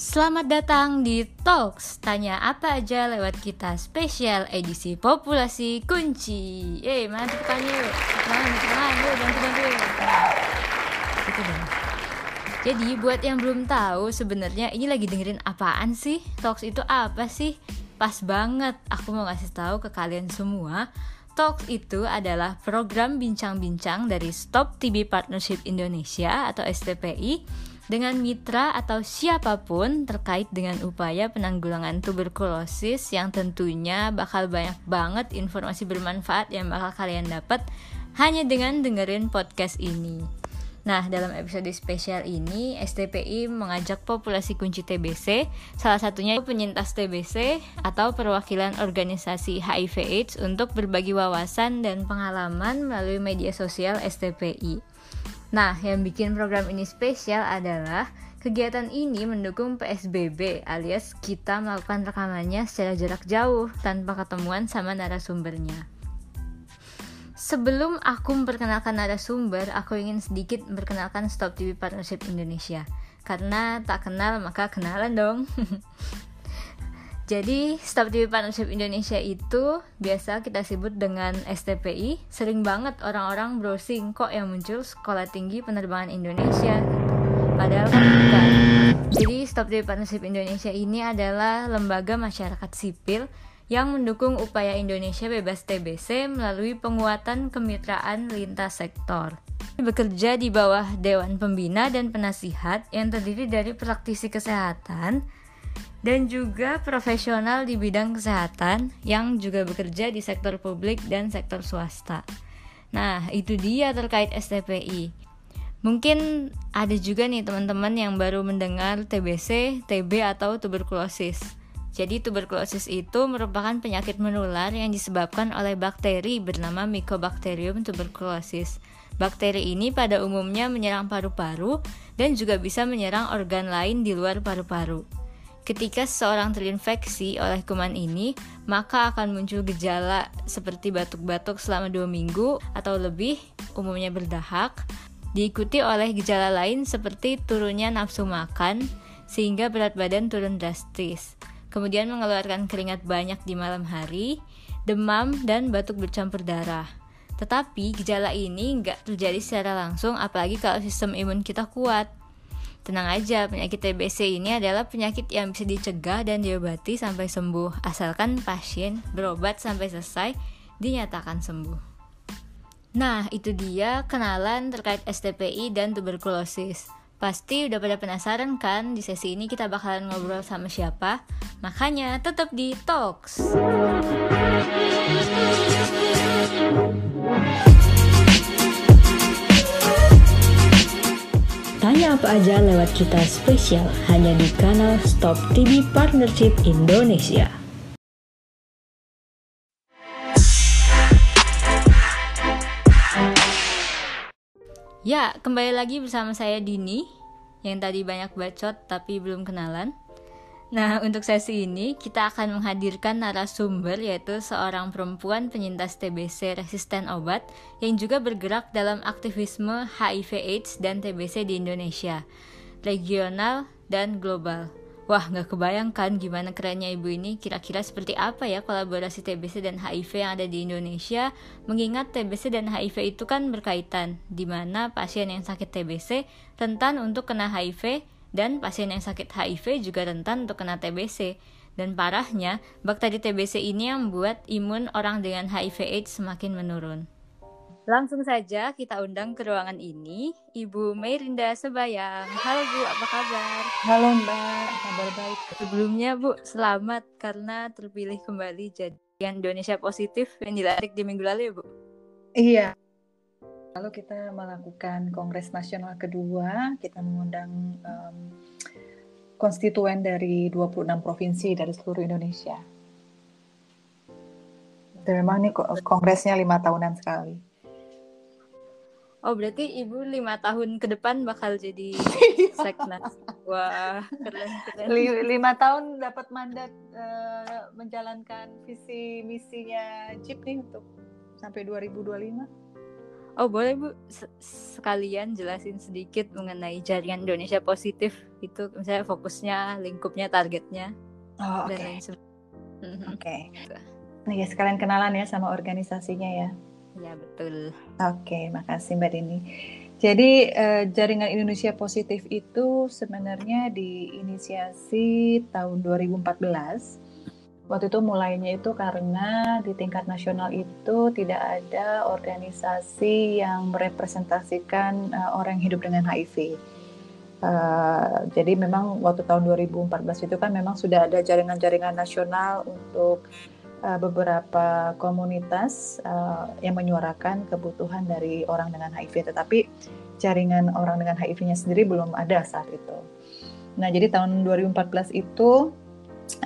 Selamat datang di Talks. Tanya apa aja lewat kita Spesial edisi populasi kunci. Eh, mana tepukannya yuk Tangan, tangan, yuk bantu-bantu Gitu dong. Jadi buat yang belum tahu sebenarnya ini lagi dengerin apaan sih? Talks itu apa sih? Pas banget, aku mau ngasih tahu ke kalian semua. Talks itu adalah program bincang-bincang dari Stop TB Partnership Indonesia atau STPI dengan mitra atau siapa pun terkait dengan upaya penanggulangan tuberkulosis yang tentunya bakal banyak banget informasi bermanfaat yang bakal kalian dapat hanya dengan dengerin podcast ini. Nah, dalam episode spesial ini, STPI mengajak populasi kunci TBC, salah satunya penyintas TBC atau perwakilan organisasi HIV/AIDS untuk berbagi wawasan dan pengalaman melalui media sosial STPI. Nah, yang bikin program ini spesial adalah kegiatan ini mendukung PSBB alias kita melakukan rekamannya secara jarak jauh tanpa ketemuan sama narasumbernya. Sebelum aku memperkenalkan narasumber, aku ingin sedikit memperkenalkan Stop TV Partnership Indonesia. Karena tak kenal maka kenalan dong. Jadi, Stop TV Partnership Indonesia itu biasa kita sebut dengan STPI. Sering banget orang-orang browsing kok yang muncul Sekolah Tinggi Penerbangan Indonesia. Padahal kan bukan. Jadi, Stop TV Partnership Indonesia ini adalah lembaga masyarakat sipil yang mendukung upaya Indonesia bebas TBC melalui penguatan kemitraan lintas sektor. Bekerja di bawah Dewan Pembina dan Penasihat yang terdiri dari praktisi kesehatan, dan juga profesional di bidang kesehatan yang juga bekerja di sektor publik dan sektor swasta. Nah, itu dia terkait STPI. Mungkin ada juga nih teman-teman yang baru mendengar TBC, TB atau tuberkulosis. Jadi tuberkulosis itu merupakan penyakit menular yang disebabkan oleh bakteri bernama Mycobacterium tuberculosis. Bakteri ini pada umumnya menyerang paru-paru dan juga bisa menyerang organ lain di luar paru-paru. Ketika seseorang terinfeksi oleh kuman ini, maka akan muncul gejala seperti batuk-batuk selama dua minggu atau lebih, umumnya berdahak, diikuti oleh gejala lain seperti turunnya nafsu makan, sehingga berat badan turun drastis. Kemudian mengeluarkan keringat banyak di malam hari, demam, dan batuk bercampur darah. Tetapi gejala ini nggak terjadi secara langsung apalagi kalau sistem imun kita kuat. Tenang aja, penyakit TBC ini adalah penyakit yang bisa dicegah dan diobati sampai sembuh, asalkan pasien berobat sampai selesai dinyatakan sembuh. Nah, itu dia kenalan terkait STPI dan tuberkulosis. Pasti udah pada penasaran kan di sesi ini kita bakalan ngobrol sama siapa? Makanya tetap di Talks. Tanya apa aja lewat kita spesial hanya di kanal Stop TV Partnership Indonesia. Ya, kembali lagi bersama saya Dini yang tadi banyak bacot tapi belum kenalan. Nah, untuk sesi ini kita akan menghadirkan narasumber yaitu seorang perempuan penyintas TBC resisten obat yang juga bergerak dalam aktivisme HIV AIDS dan TBC di Indonesia, regional dan global. Wah, nggak kebayangkan gimana kerennya ibu ini. Kira-kira seperti apa ya kolaborasi TBC dan HIV yang ada di Indonesia? Mengingat TBC dan HIV itu kan berkaitan, di mana pasien yang sakit TBC rentan untuk kena HIV dan pasien yang sakit HIV juga rentan untuk kena TBC. Dan parahnya, bakteri TBC ini yang membuat imun orang dengan HIV/AIDS semakin menurun. Langsung saja kita undang ke ruangan ini Ibu Merinda Sebayang. Halo Bu, apa kabar? Halo Mbak, kabar baik. Sebelumnya Bu, selamat karena terpilih kembali jadi Indonesia Positif yang dilarik di minggu lalu ya Bu? Iya, Lalu kita melakukan Kongres Nasional kedua, kita mengundang um, konstituen dari 26 provinsi dari seluruh Indonesia. Dan memang ini kongresnya lima tahunan sekali. Oh berarti ibu lima tahun ke depan bakal jadi seknas. Wah keren keren. Lima tahun dapat mandat uh, menjalankan visi misinya CIP nih untuk sampai 2025. Oh boleh Bu, sekalian jelasin sedikit mengenai jaringan Indonesia Positif itu misalnya fokusnya, lingkupnya, targetnya, oh, dan okay. lain sebagainya. Mhm. Oke. Okay. Nah ya sekalian kenalan ya sama organisasinya ya. Ya betul. Oke, okay, makasih Mbak Dini. Jadi uh, jaringan Indonesia Positif itu sebenarnya diinisiasi tahun 2014 Waktu itu mulainya itu karena di tingkat nasional itu tidak ada organisasi yang merepresentasikan uh, orang yang hidup dengan HIV. Uh, jadi memang waktu tahun 2014 itu kan memang sudah ada jaringan-jaringan nasional untuk uh, beberapa komunitas uh, yang menyuarakan kebutuhan dari orang dengan HIV, tetapi jaringan orang dengan HIV-nya sendiri belum ada saat itu. Nah, jadi tahun 2014 itu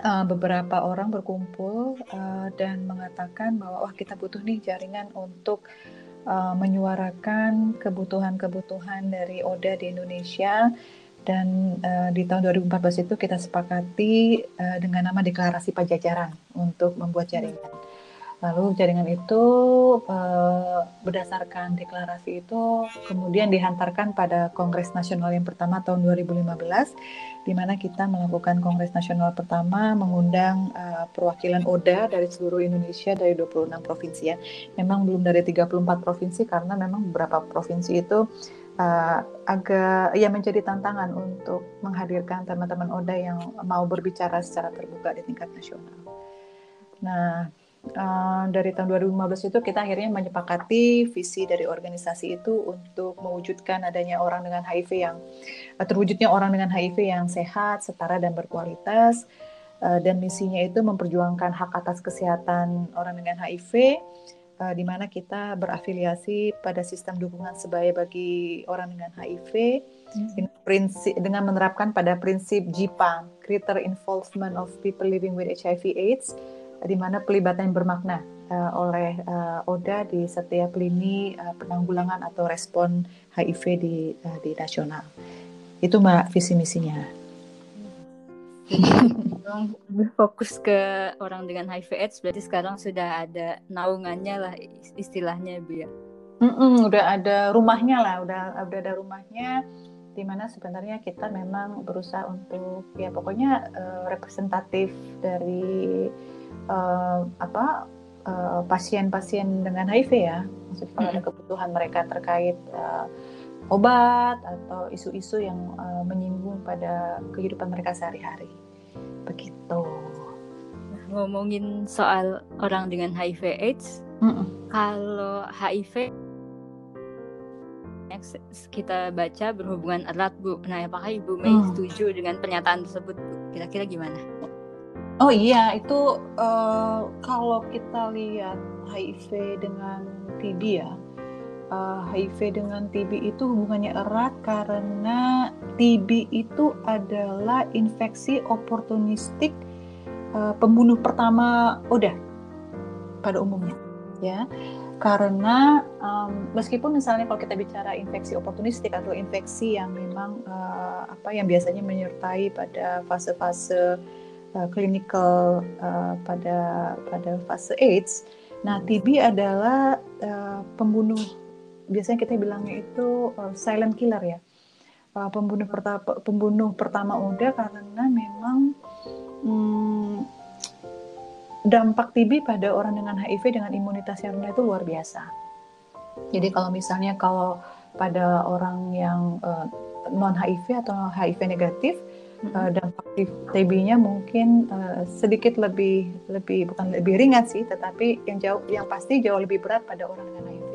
uh, beberapa orang berkumpul uh, dan mengatakan bahwa wah kita butuh nih jaringan untuk uh, menyuarakan kebutuhan-kebutuhan dari ODA di Indonesia dan uh, di tahun 2014 itu kita sepakati uh, dengan nama deklarasi Pajajaran untuk membuat jaringan. Lalu jaringan itu uh, berdasarkan deklarasi itu kemudian dihantarkan pada Kongres Nasional yang pertama tahun 2015 di mana kita melakukan Kongres Nasional pertama mengundang uh, perwakilan ODA dari seluruh Indonesia dari 26 provinsi ya. Memang belum dari 34 provinsi karena memang beberapa provinsi itu uh, agak ya menjadi tantangan untuk menghadirkan teman-teman ODA yang mau berbicara secara terbuka di tingkat nasional. Nah, uh, dari tahun 2015 itu kita akhirnya menyepakati visi dari organisasi itu untuk mewujudkan adanya orang dengan HIV yang uh, terwujudnya orang dengan HIV yang sehat, setara dan berkualitas uh, dan misinya itu memperjuangkan hak atas kesehatan orang dengan HIV uh, di mana kita berafiliasi pada sistem dukungan sebaya bagi orang dengan HIV hmm. dengan prinsip dengan menerapkan pada prinsip JIPA Greater Involvement of People Living with HIV/AIDS di mana pelibatan yang bermakna uh, oleh uh, ODA di setiap lini uh, penanggulangan atau respon HIV di uh, di nasional. Itu mbak visi misinya. lebih fokus ke orang dengan HIV/AIDS berarti sekarang sudah ada naungannya lah istilahnya bu ya. Mm-mm, udah ada rumahnya lah, udah udah ada rumahnya di mana sebenarnya kita memang berusaha untuk ya pokoknya uh, representatif dari uh, apa uh, pasien-pasien dengan HIV ya, maksudnya kalau ada kebutuhan mereka terkait uh, obat atau isu-isu yang uh, menyinggung pada kehidupan mereka sehari-hari, begitu. Nah, ngomongin soal orang dengan HIV/AIDS, mm -mm. kalau HIV kita baca berhubungan erat bu. Nah, apakah ibu Mei mm. setuju dengan pernyataan tersebut? Kira-kira gimana? Oh iya, itu uh, kalau kita lihat HIV dengan TB ya, uh, eh, HIV dengan TB itu hubungannya erat karena TB itu adalah infeksi oportunistik uh, pembunuh pertama udah pada umumnya, ya. Karena um, meskipun misalnya kalau kita bicara infeksi oportunistik atau infeksi yang memang uh, apa yang biasanya menyertai pada fase-fase uh, clinical uh, pada pada fase AIDS. Nah, TB adalah uh, pembunuh biasanya kita bilangnya itu uh, silent killer ya. Uh, pembunuh pertama pembunuh pertama udah karena memang hmm, dampak TB pada orang dengan HIV dengan imunitas yang rendah itu luar biasa. Jadi kalau misalnya kalau pada orang yang uh, non HIV atau HIV negatif uh, dampak TB-nya mungkin uh, sedikit lebih lebih bukan lebih ringan sih, tetapi yang jauh yang pasti jauh lebih berat pada orang dengan HIV,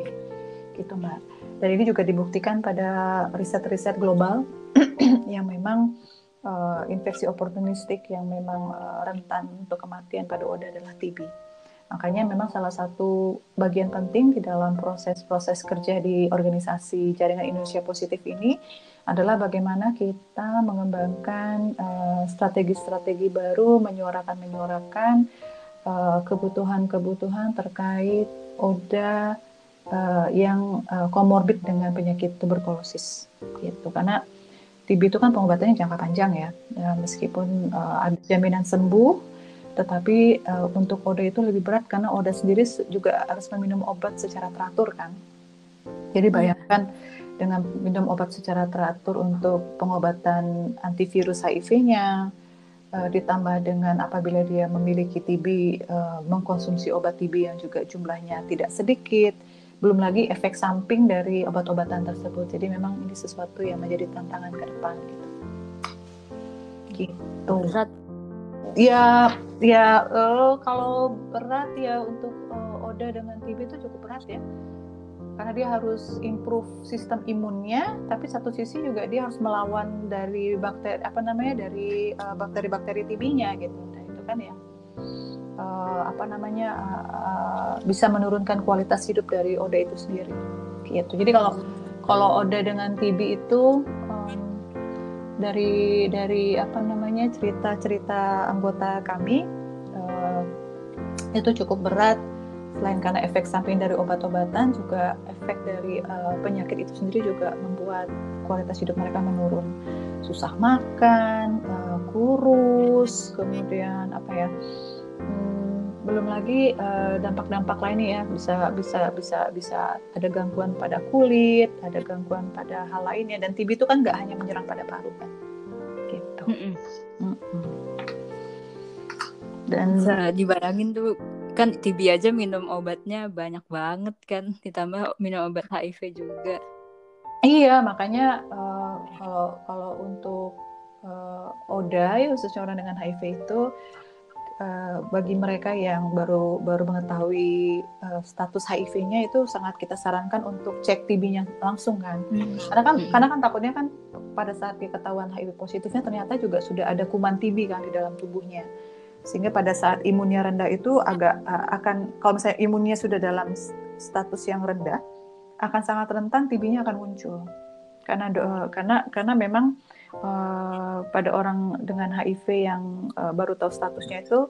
gitu mbak. Dan ini juga dibuktikan pada riset-riset global yang memang uh, infeksi oportunistik yang memang uh, rentan untuk kematian pada ODA adalah TB. Makanya memang salah satu bagian penting di dalam proses-proses kerja di organisasi Jaringan Indonesia Positif ini adalah bagaimana kita mengembangkan eh, strategi-strategi uh, baru, menyuarakan-menyuarakan uh, kebutuhan-kebutuhan terkait ODA uh, yang komorbid uh, dengan penyakit tuberkulosis, gitu. Karena TB itu kan pengobatannya jangka panjang ya, ya meskipun uh, ada jaminan sembuh, tetapi uh, untuk ODA itu lebih berat karena ODA sendiri juga harus meminum obat secara teratur kan Jadi bayangkan dengan minum obat secara teratur untuk pengobatan antivirus HIV-nya, uh, ditambah dengan apabila dia memiliki TB uh, mengkonsumsi obat TB yang juga jumlahnya tidak sedikit. Belum lagi efek samping dari obat-obatan tersebut. Jadi memang ini sesuatu yang menjadi tantangan ke depan gitu. Gitu. Berat. Ya ya uh, kalau berat ya untuk uh, Oda dengan TB itu cukup berat ya karena dia harus improve sistem imunnya tapi satu sisi juga dia harus melawan dari bakteri apa namanya dari uh, bakteri-bakteri TB-nya gitu. Nah itu kan ya uh, apa namanya uh, uh, bisa menurunkan kualitas hidup dari Oda itu sendiri. Gitu. Jadi kalau kalau Oda dengan TB itu um, dari dari apa namanya cerita-cerita anggota kami uh, itu cukup berat selain karena efek samping dari obat-obatan juga efek dari uh, penyakit itu sendiri juga membuat kualitas hidup mereka menurun. Susah makan uh, kurus kemudian apa ya hmm, belum lagi uh, dampak-dampak lainnya ya. Bisa bisa bisa bisa ada gangguan pada kulit ada gangguan pada hal lainnya. Dan TB itu kan nggak hanya menyerang pada paru kan? Gitu. Mm -mm. Mm -mm. dan bisa dibayangin tuh kan TB aja minum obatnya banyak banget kan ditambah minum obat HIV juga iya makanya uh, kalau kalau untuk uh, ODA ya khususnya orang dengan HIV itu uh, bagi mereka yang baru baru mengetahui uh, status HIV-nya itu sangat kita sarankan untuk cek TB-nya langsung kan hmm. karena kan hmm. karena kan takutnya kan pada saat dia ketahuan HIV positifnya ternyata juga sudah ada kuman TB kan di dalam tubuhnya sehingga pada saat imunnya rendah itu agak akan kalau misalnya imunnya sudah dalam status yang rendah akan sangat rentan TB-nya akan muncul karena do, karena karena memang uh, pada orang dengan HIV yang uh, baru tahu statusnya itu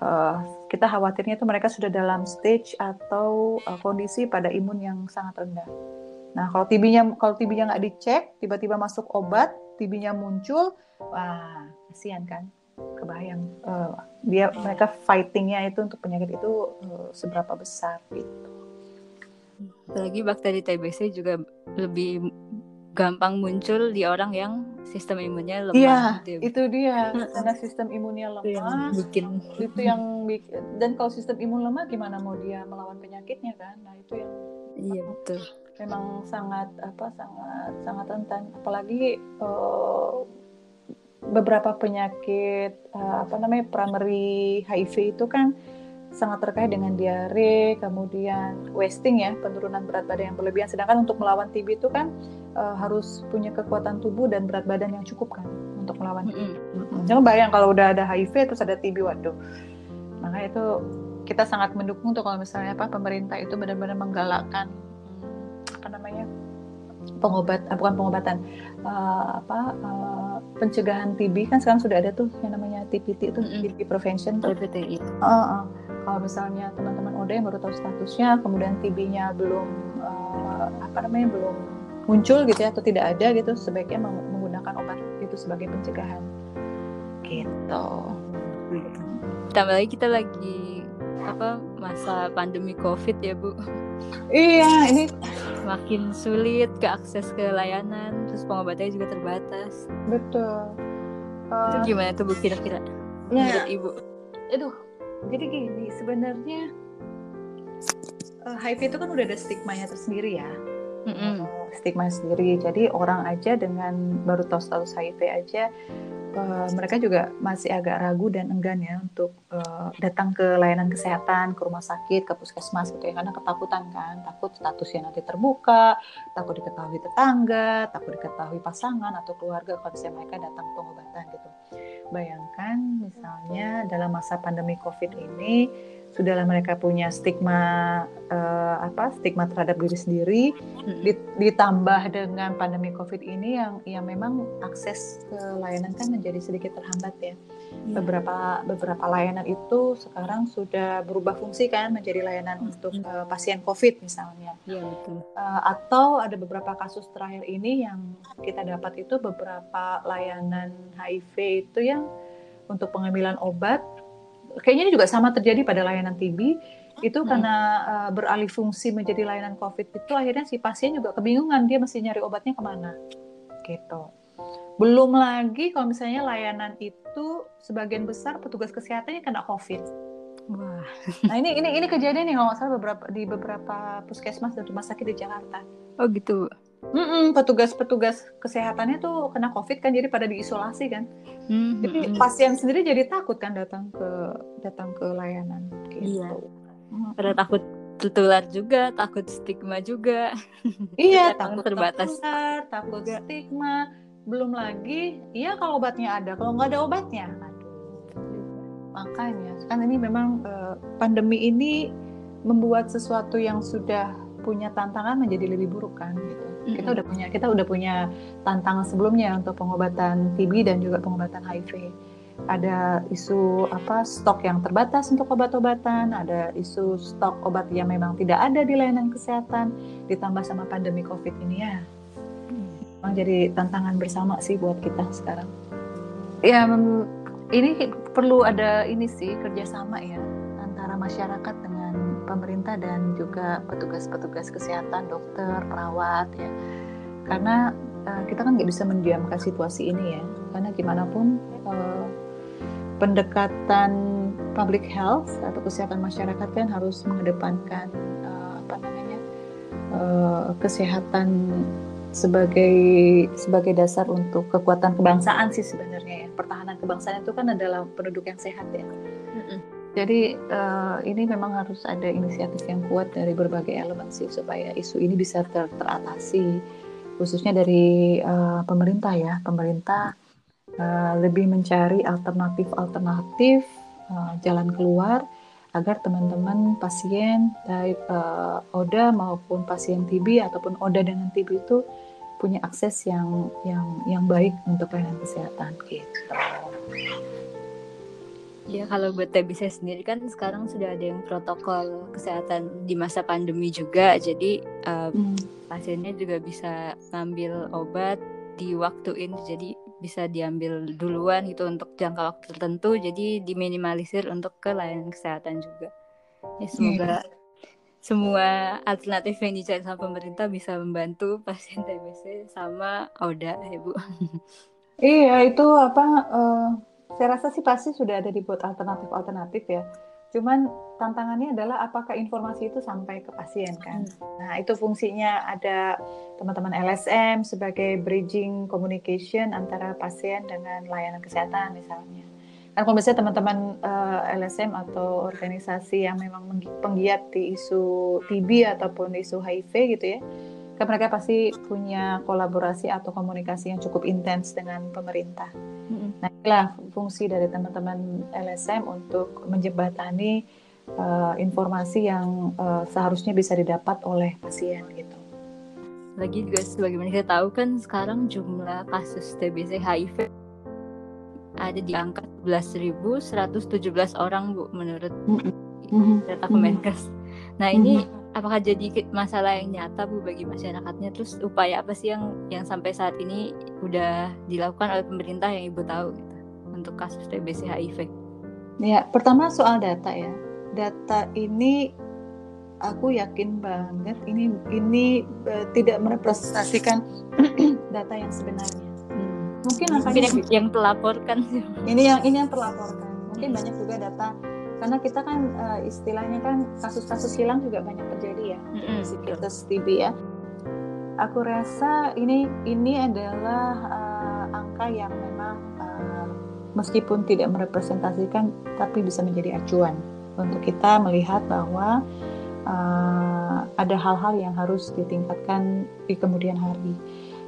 uh, kita khawatirnya itu mereka sudah dalam stage atau uh, kondisi pada imun yang sangat rendah. Nah kalau TB-nya kalau TB-nya nggak dicek tiba-tiba masuk obat TB-nya muncul, wah kasihan kan kebayang uh, dia mereka fightingnya itu untuk penyakit itu uh, seberapa besar gitu. Apalagi bakteri TBC juga lebih gampang muncul di orang yang sistem imunnya lemah. Iya, gitu. Ya. itu dia karena sistem imunnya lemah. Itu yang bikin itu yang bikin dan kalau sistem imun lemah gimana mau dia melawan penyakitnya kan? Nah itu yang iya betul. Memang sangat apa sangat sangat rentan apalagi uh, beberapa penyakit uh, apa namanya primary HIV itu kan sangat terkait dengan diare, kemudian wasting ya, penurunan berat badan yang berlebihan. Sedangkan untuk melawan TB itu kan uh, harus punya kekuatan tubuh dan berat badan yang cukup kan untuk melawan TB. Mm -hmm. Jangan bayang kalau udah ada HIV terus ada TB, waduh. Maka itu kita sangat mendukung tuh kalau misalnya apa pemerintah itu benar-benar menggalakkan apa namanya pengobat, uh, bukan pengobatan, uh, apa uh, pencegahan TB kan sekarang sudah ada tuh yang namanya TPT itu mm -hmm. TB prevention. TPT itu. Uh, uh. Kalau misalnya teman-teman ODA yang baru tahu statusnya, kemudian TB-nya belum uh, apa namanya belum muncul gitu ya atau tidak ada gitu, sebaiknya meng menggunakan obat itu sebagai pencegahan. Gitu. Tambah lagi kita lagi apa masa pandemi COVID ya Bu. Iya, ini makin sulit ke akses ke layanan, terus pengobatannya juga terbatas. Betul. Uh, itu gimana tuh Bu kira-kira? Ya, menurut Ibu? Aduh, jadi gini sebenarnya uh, HIV itu kan udah ada stigmanya tersendiri ya mm-hmm. uh, stigma sendiri jadi orang aja dengan baru tahu status HIV aja uh, mereka juga masih agak ragu dan enggan ya untuk uh, datang ke layanan kesehatan ke rumah sakit ke puskesmas gitu ya karena ketakutan kan. Takut statusnya nanti terbuka takut diketahui tetangga takut diketahui pasangan atau keluarga kalau misalnya mereka datang pengobatan gitu. Bayangkan misalnya dalam masa pandemi COVID ini sudahlah mereka punya stigma uh, apa stigma terhadap diri sendiri ditambah dengan pandemi covid ini yang yang memang akses ke layanan kan menjadi sedikit terhambat ya yeah. beberapa beberapa layanan itu sekarang sudah berubah fungsi kan menjadi layanan hmm. untuk uh, pasien covid misalnya yeah, betul. Uh, atau ada beberapa kasus terakhir ini yang kita dapat itu beberapa layanan HIV itu yang untuk pengambilan obat kayaknya ini juga sama terjadi pada layanan TB itu hmm. karena uh, beralih fungsi menjadi layanan COVID itu akhirnya si pasien juga kebingungan dia mesti nyari obatnya ke mana gitu. Belum lagi kalau misalnya layanan itu sebagian besar petugas kesehatannya kena COVID. Wah. Nah ini ini ini kejadian nih kalau nggak salah beberapa di beberapa puskesmas dan rumah sakit di Jakarta. Oh gitu. petugas-petugas kesehatannya tuh kena COVID kan jadi pada diisolasi kan. Mm-hmm. Jadi pasien sendiri jadi takut kan datang ke datang ke layanan. Gitu. Iya. Mm-hmm. Pada takut tertular juga, takut stigma juga. Iya, takut terbatas. Tertular, takut stigma belum lagi iya kalau obatnya ada kalau nggak ada obatnya makanya kan ini memang uh, pandemi ini membuat sesuatu yang sudah punya tantangan menjadi lebih buruk kan gitu. Mm-hmm. kita udah punya kita udah punya tantangan sebelumnya untuk pengobatan TB dan juga pengobatan HIV ada isu apa stok yang terbatas untuk obat-obatan, ada isu stok obat yang memang tidak ada di layanan kesehatan, ditambah sama pandemi COVID ini ya. Memang jadi tantangan bersama sih buat kita sekarang. Ya ini perlu ada ini sih kerjasama ya antara masyarakat dengan pemerintah dan juga petugas-petugas kesehatan, dokter, perawat ya. Karena uh, kita kan nggak bisa mendiamkan situasi ini ya. Karena gimana pun uh, pendekatan public health atau kesehatan masyarakat kan harus mengedepankan uh, apa namanya uh, kesehatan sebagai sebagai dasar untuk kekuatan kebangsaan sih sebenarnya ya pertahanan kebangsaan itu kan adalah penduduk yang sehat ya. Jadi uh, ini memang harus ada inisiatif yang kuat dari berbagai elemen sih supaya isu ini bisa ter- teratasi khususnya dari uh, pemerintah ya pemerintah uh, lebih mencari alternatif alternatif uh, jalan keluar agar teman-teman pasien baik uh, ODA maupun pasien TB ataupun ODA dengan TB itu punya akses yang yang yang baik untuk pelayanan kesehatan gitu. Ya kalau buat TBC sendiri kan sekarang sudah ada yang protokol kesehatan di masa pandemi juga, jadi um, hmm. pasiennya juga bisa ngambil obat di waktu ini, jadi bisa diambil duluan gitu untuk jangka waktu tertentu, jadi diminimalisir untuk ke layanan kesehatan juga. Ya semoga hmm semua alternatif yang dicari sama pemerintah bisa membantu pasien TBC sama ODA ya Bu. Iya itu apa? Uh, saya rasa sih pasti sudah ada dibuat alternatif-alternatif ya. Cuman tantangannya adalah apakah informasi itu sampai ke pasien kan. Hmm. Nah itu fungsinya ada teman-teman LSM sebagai bridging communication antara pasien dengan layanan kesehatan misalnya kan kalau misalnya teman-teman uh, eh, LSM atau organisasi yang memang penggiat di isu TB ataupun isu HIV gitu ya kan mereka pasti punya kolaborasi atau komunikasi yang cukup intens dengan pemerintah. Mm-hmm. Nah inilah fungsi dari teman-teman LSM untuk menjembatani uh, informasi yang uh, seharusnya bisa didapat oleh pasien gitu. Lagi juga sebagaimana kita tahu kan sekarang jumlah kasus TBC HIV ada di angka 11.117 orang Bu menurut mm-hmm. data Kemenkes. Nah, ini mm-hmm. apakah jadi masalah yang nyata Bu bagi masyarakatnya? Terus upaya apa sih yang yang sampai saat ini udah dilakukan oleh pemerintah yang Ibu tahu gitu untuk kasus TBC HIV? Ya, pertama soal data ya. Data ini aku yakin banget ini ini uh, tidak merepresentasikan data yang sebenarnya mungkin angkanya yang, yang terlaporkan ini yang ini yang terlaporkan mungkin banyak juga data karena kita kan uh, istilahnya kan kasus-kasus hilang juga banyak terjadi ya mm-hmm. kasus TB ya aku rasa ini ini adalah uh, angka yang memang uh, meskipun tidak merepresentasikan tapi bisa menjadi acuan untuk kita melihat bahwa uh, ada hal-hal yang harus ditingkatkan di kemudian hari.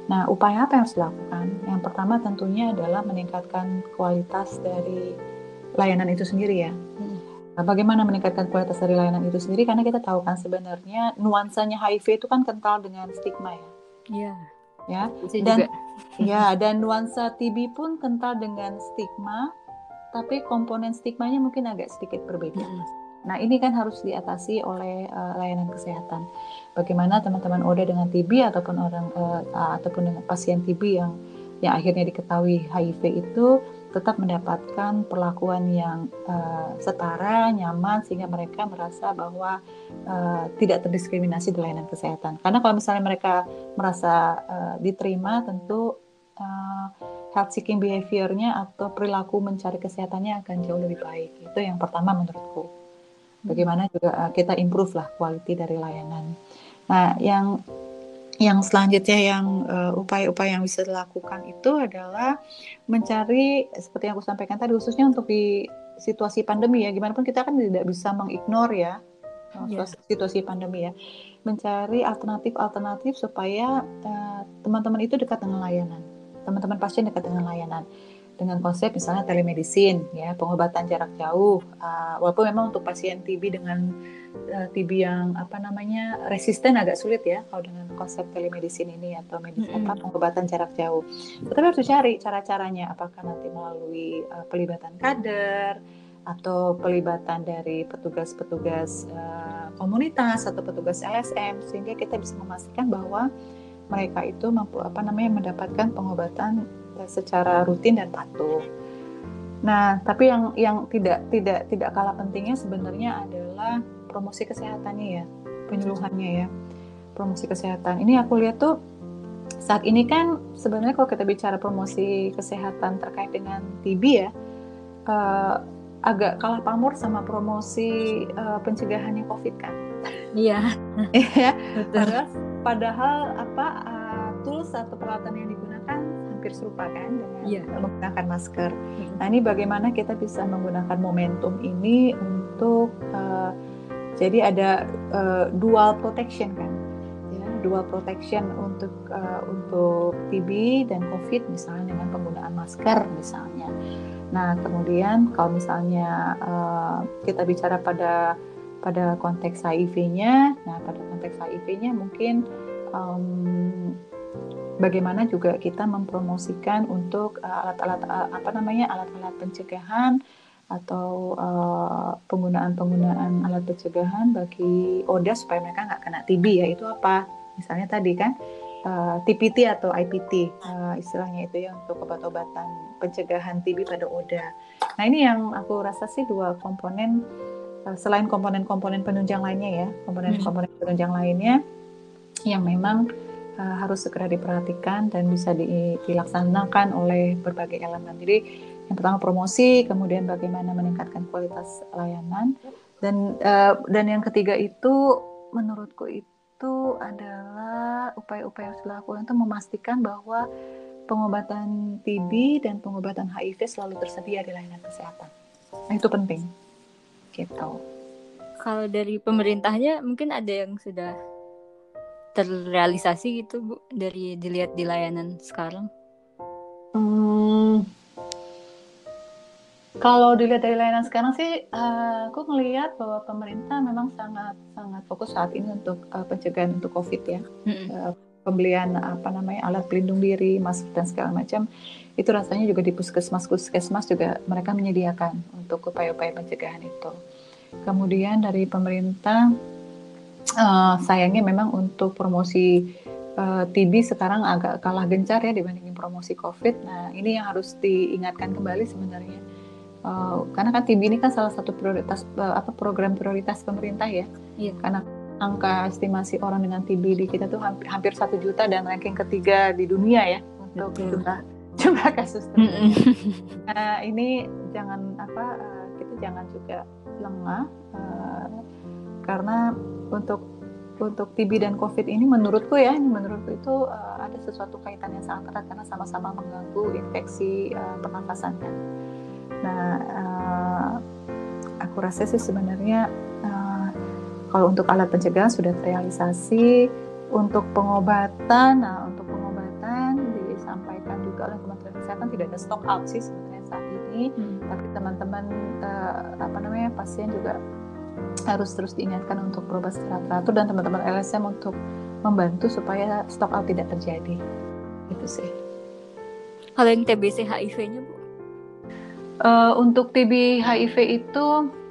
Nah, upaya apa yang harus dilakukan? Yang pertama tentunya adalah meningkatkan kualitas dari layanan itu sendiri ya. Hmm. Nah, bagaimana meningkatkan kualitas dari layanan itu sendiri? Karena kita tahu kan sebenarnya nuansanya HIV itu kan kental dengan stigma ya. Iya. Ya. Dan juga. ya, dan nuansa TB pun kental dengan stigma, tapi komponen stigmanya mungkin agak sedikit berbeda. Hmm. Nah, ini kan harus diatasi oleh uh, layanan kesehatan. Bagaimana teman-teman ODA dengan TB ataupun orang uh, ataupun dengan pasien TB yang yang akhirnya diketahui HIV itu tetap mendapatkan perlakuan yang uh, setara, nyaman sehingga mereka merasa bahwa uh, tidak terdiskriminasi di layanan kesehatan. Karena kalau misalnya mereka merasa uh, diterima, tentu uh, health seeking behaviornya atau perilaku mencari kesehatannya akan jauh lebih baik. Itu yang pertama menurutku. Bagaimana juga uh, kita improve lah quality dari layanan. Nah, yang yang selanjutnya yang uh, upaya-upaya yang bisa dilakukan itu adalah mencari seperti yang aku sampaikan tadi khususnya untuk di situasi pandemi ya. Gimana pun kita kan tidak bisa mengignore ya yeah. situasi pandemi ya. Mencari alternatif-alternatif supaya eh, teman-teman uh, itu dekat dengan layanan. Teman-teman pasien dekat dengan layanan dengan konsep misalnya telemedicine ya pengobatan jarak jauh uh, walaupun memang untuk pasien TB dengan uh, TB yang apa namanya resisten agak sulit ya kalau dengan konsep telemedicine ini atau medis mm -hmm. apa pengobatan jarak jauh tetapi harus cari cara-caranya apakah nanti melalui uh, pelibatan kader atau pelibatan dari petugas-petugas uh, komunitas atau petugas LSM sehingga kita bisa memastikan bahwa mereka itu mampu apa namanya mendapatkan pengobatan secara rutin dan patuh. Nah, tapi yang yang tidak tidak tidak kalah pentingnya sebenarnya adalah promosi kesehatannya ya, penyuluhannya ya. Promosi kesehatan. Ini aku lihat tuh saat ini kan sebenarnya kalau kita bicara promosi kesehatan terkait dengan TB ya, uh, agak kalah pamor sama promosi uh, pencegahannya COVID kan. Iya. Iya. padahal, padahal apa uh, tools atau peralatan yang digunakan hampir serupa kan dengan yeah. menggunakan masker. Mm-hmm. Nah ini bagaimana kita bisa menggunakan momentum ini untuk uh, jadi ada uh, dual protection kan, ya dual protection untuk uh, untuk TB dan COVID misalnya dengan penggunaan masker misalnya. Nah kemudian kalau misalnya uh, kita bicara pada pada konteks HIV-nya, nah pada konteks HIV-nya mungkin um, bagaimana juga kita mempromosikan untuk uh, alat-alat uh, apa namanya alat-alat pencegahan atau uh, penggunaan-penggunaan alat pencegahan bagi ODA supaya mereka nggak kena TB ya itu apa misalnya tadi kan uh, TPT atau IPT uh, istilahnya itu ya untuk obat-obatan pencegahan TB pada ODA. Nah ini yang aku rasa sih dua komponen uh, selain komponen-komponen penunjang lainnya ya komponen-komponen penunjang lainnya yang memang uh, harus segera diperhatikan dan bisa di, dilaksanakan oleh berbagai elemen. Jadi yang pertama promosi, kemudian bagaimana meningkatkan kualitas layanan, dan uh, dan yang ketiga itu menurutku itu adalah upaya-upaya yang dilakukan untuk memastikan bahwa pengobatan TB dan pengobatan HIV selalu tersedia di layanan kesehatan. Nah, itu penting. Gitu. Kalau dari pemerintahnya mungkin ada yang sudah terrealisasi gitu bu dari dilihat di layanan sekarang? Hmm, kalau dilihat dari layanan sekarang sih, uh, aku melihat bahwa pemerintah memang sangat sangat fokus saat ini untuk uh, pencegahan untuk COVID ya. Mm-hmm. Uh, pembelian apa namanya alat pelindung diri, masker dan segala macam itu rasanya juga di puskesmas puskesmas juga mereka menyediakan untuk upaya-upaya pencegahan itu. Kemudian dari pemerintah uh, sayangnya memang untuk promosi uh, eh, TB sekarang agak kalah gencar ya dibandingin promosi COVID. Nah ini yang harus diingatkan kembali sebenarnya. Uh, karena kan TB ini kan salah satu prioritas uh, apa program prioritas pemerintah ya. Iya. Karena angka estimasi orang dengan TB di kita tuh hampir hampir satu juta dan ranking ketiga di dunia ya untuk jumlah jumlah kasus. nah ini jangan apa uh, kita jangan juga lengah uh, karena untuk untuk TB dan COVID ini menurutku ya, ini menurutku itu uh, ada sesuatu kaitan yang sangat erat karena sama-sama mengganggu infeksi uh, pernafasan kan. Nah, uh, aku rasa sih sebenarnya uh, kalau untuk alat pencegahan sudah terrealisasi, untuk pengobatan, nah untuk pengobatan disampaikan juga oleh Kementerian Kesehatan tidak ada stock out sih sebenarnya saat ini, hmm. tapi teman-teman uh, apa namanya pasien juga harus terus diingatkan untuk berobat secara teratur dan teman-teman LSM untuk membantu supaya stock out tidak terjadi. Itu sih. Kalau yang TBC HIV-nya, Bu? Uh, untuk TB HIV itu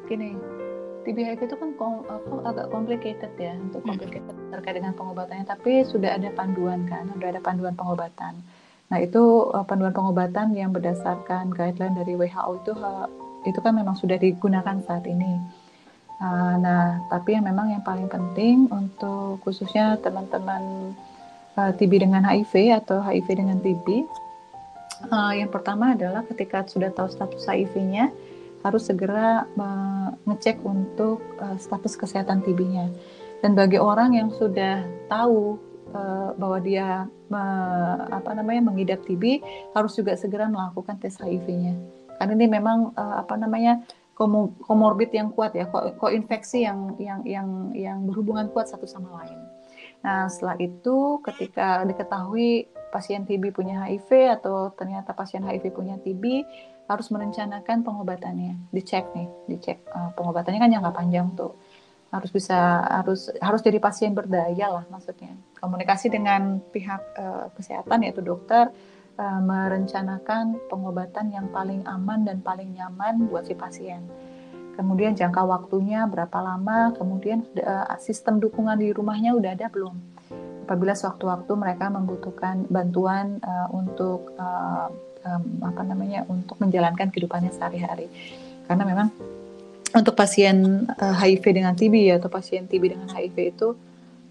gini, TB HIV itu kan kom, agak complicated ya untuk complicated hmm. terkait dengan pengobatannya, tapi sudah ada panduan kan, sudah ada panduan pengobatan. Nah itu uh, panduan pengobatan yang berdasarkan guideline dari WHO itu uh, itu kan memang sudah digunakan saat ini. Uh, nah tapi yang memang yang paling penting untuk khususnya teman-teman uh, TB dengan HIV atau HIV dengan TB, uh, yang pertama adalah ketika sudah tahu status HIV-nya harus segera mengecek untuk status kesehatan TB-nya. Dan bagi orang yang sudah tahu bahwa dia apa namanya mengidap TB harus juga segera melakukan tes HIV-nya karena ini memang apa namanya komorbid yang kuat ya koinfeksi yang yang yang yang berhubungan kuat satu sama lain. Nah setelah itu ketika diketahui pasien TB punya HIV atau ternyata pasien HIV punya TB harus merencanakan pengobatannya. Dicek nih dicek uh, pengobatannya kan jangka panjang tuh. Harus bisa harus harus jadi pasien berdaya lah maksudnya. Komunikasi dengan pihak uh, kesehatan yaitu dokter uh, merencanakan pengobatan yang paling aman dan paling nyaman buat si pasien. Kemudian jangka waktunya berapa lama kemudian uh, sistem dukungan di rumahnya udah ada belum? Apabila sewaktu-waktu mereka membutuhkan bantuan uh, untuk uh, um, apa namanya untuk menjalankan kehidupannya sehari-hari. Karena memang untuk pasien uh, eh, HIV dengan TB ya atau pasien TB dengan HIV itu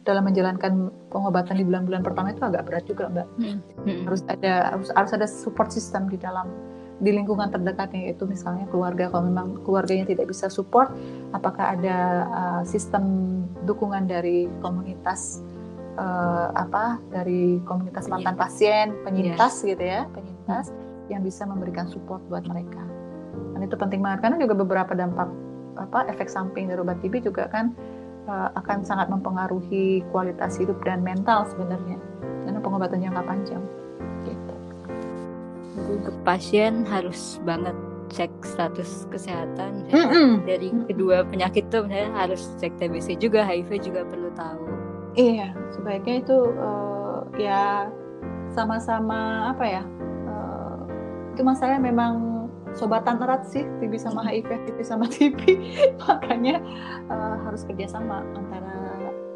dalam menjalankan pengobatan di bulan-bulan pertama itu agak berat juga mbak hmm. Hmm. harus ada harus harus ada support system di dalam di lingkungan terdekatnya yaitu misalnya keluarga kalau memang keluarganya tidak bisa support apakah ada uh, sistem dukungan dari komunitas uh, apa dari komunitas mantan pasien penyintas yeah. gitu ya penyintas hmm. yang bisa memberikan support buat mereka dan itu penting banget karena juga beberapa dampak apa efek samping dari obat TB juga kan uh, akan sangat mempengaruhi kualitas hidup dan mental sebenarnya karena pengobatan jangka panjang gitu. Untuk pasien harus banget cek status kesehatan mm -mm. dari kedua penyakit tuh misalnya harus cek TBC juga HIV juga perlu tahu. Iya, sebaiknya itu uh, ya sama-sama apa ya? Uh, itu masalahnya memang sobatan erat sih TB sama HIV, TB sama TB, makanya uh, harus kerjasama antara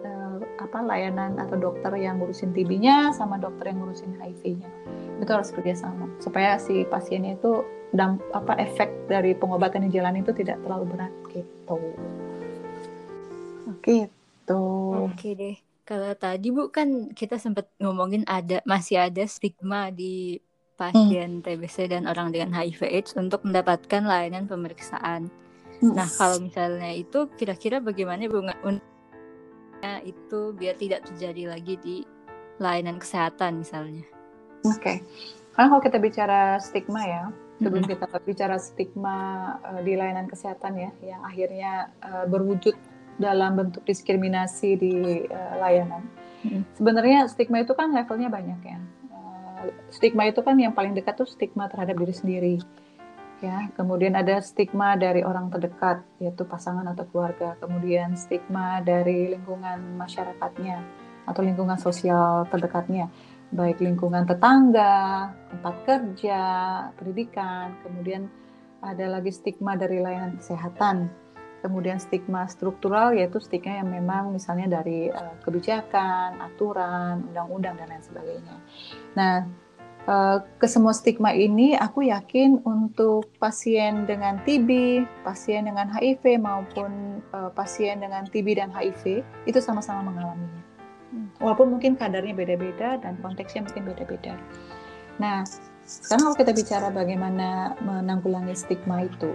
uh, apa layanan atau dokter yang ngurusin TB-nya sama dokter yang ngurusin HIV-nya. Itu harus kerjasama supaya si pasiennya itu damp, apa efek dari pengobatan yang jalan itu tidak terlalu berat gitu. Gitu. Oke deh. Kalau tadi Bu kan kita sempat ngomongin ada masih ada stigma di pasien hmm. TBC dan orang dengan HIV/AIDS untuk mendapatkan layanan pemeriksaan. Hmm. Nah, kalau misalnya itu kira-kira bagaimana Bu itu biar tidak terjadi lagi di layanan kesehatan misalnya? Oke, okay. karena kalau kita bicara stigma ya, sebelum hmm. kita bicara stigma uh, di layanan kesehatan ya, yang akhirnya uh, berwujud dalam bentuk diskriminasi di uh, layanan. Hmm. Sebenarnya stigma itu kan levelnya banyak ya stigma itu kan yang paling dekat tuh stigma terhadap diri sendiri ya. Kemudian ada stigma dari orang terdekat yaitu pasangan atau keluarga. Kemudian stigma dari lingkungan masyarakatnya atau lingkungan sosial terdekatnya. Baik lingkungan tetangga tempat kerja pendidikan. Kemudian ada lagi stigma dari layanan kesehatan kemudian stigma struktural yaitu stigma yang memang misalnya dari uh, kebijakan aturan undang-undang dan lain sebagainya Nah, eh, ke semua stigma ini aku yakin untuk pasien dengan TB, pasien dengan HIV maupun eh, pasien dengan TB dan HIV itu sama-sama mengalaminya. Walaupun mungkin kadarnya beda-beda dan konteksnya mungkin beda-beda. Nah, sekarang kalau kita bicara bagaimana menanggulangi stigma itu,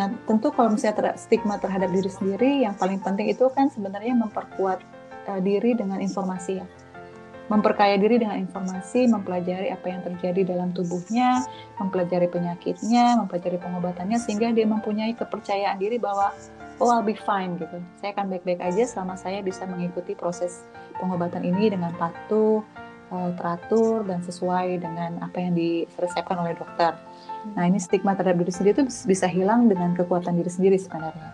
nah tentu kalau misalnya ter stigma terhadap diri sendiri, yang paling penting itu kan sebenarnya memperkuat uh, diri dengan informasi ya memperkaya diri dengan informasi, mempelajari apa yang terjadi dalam tubuhnya, mempelajari penyakitnya, mempelajari pengobatannya sehingga dia mempunyai kepercayaan diri bahwa oh I'll be fine gitu. Saya akan baik-baik aja selama saya bisa mengikuti proses pengobatan ini dengan patuh, eh, teratur dan sesuai dengan apa yang diresepkan oleh dokter. Nah, ini stigma terhadap diri sendiri itu bisa hilang dengan kekuatan diri sendiri sebenarnya.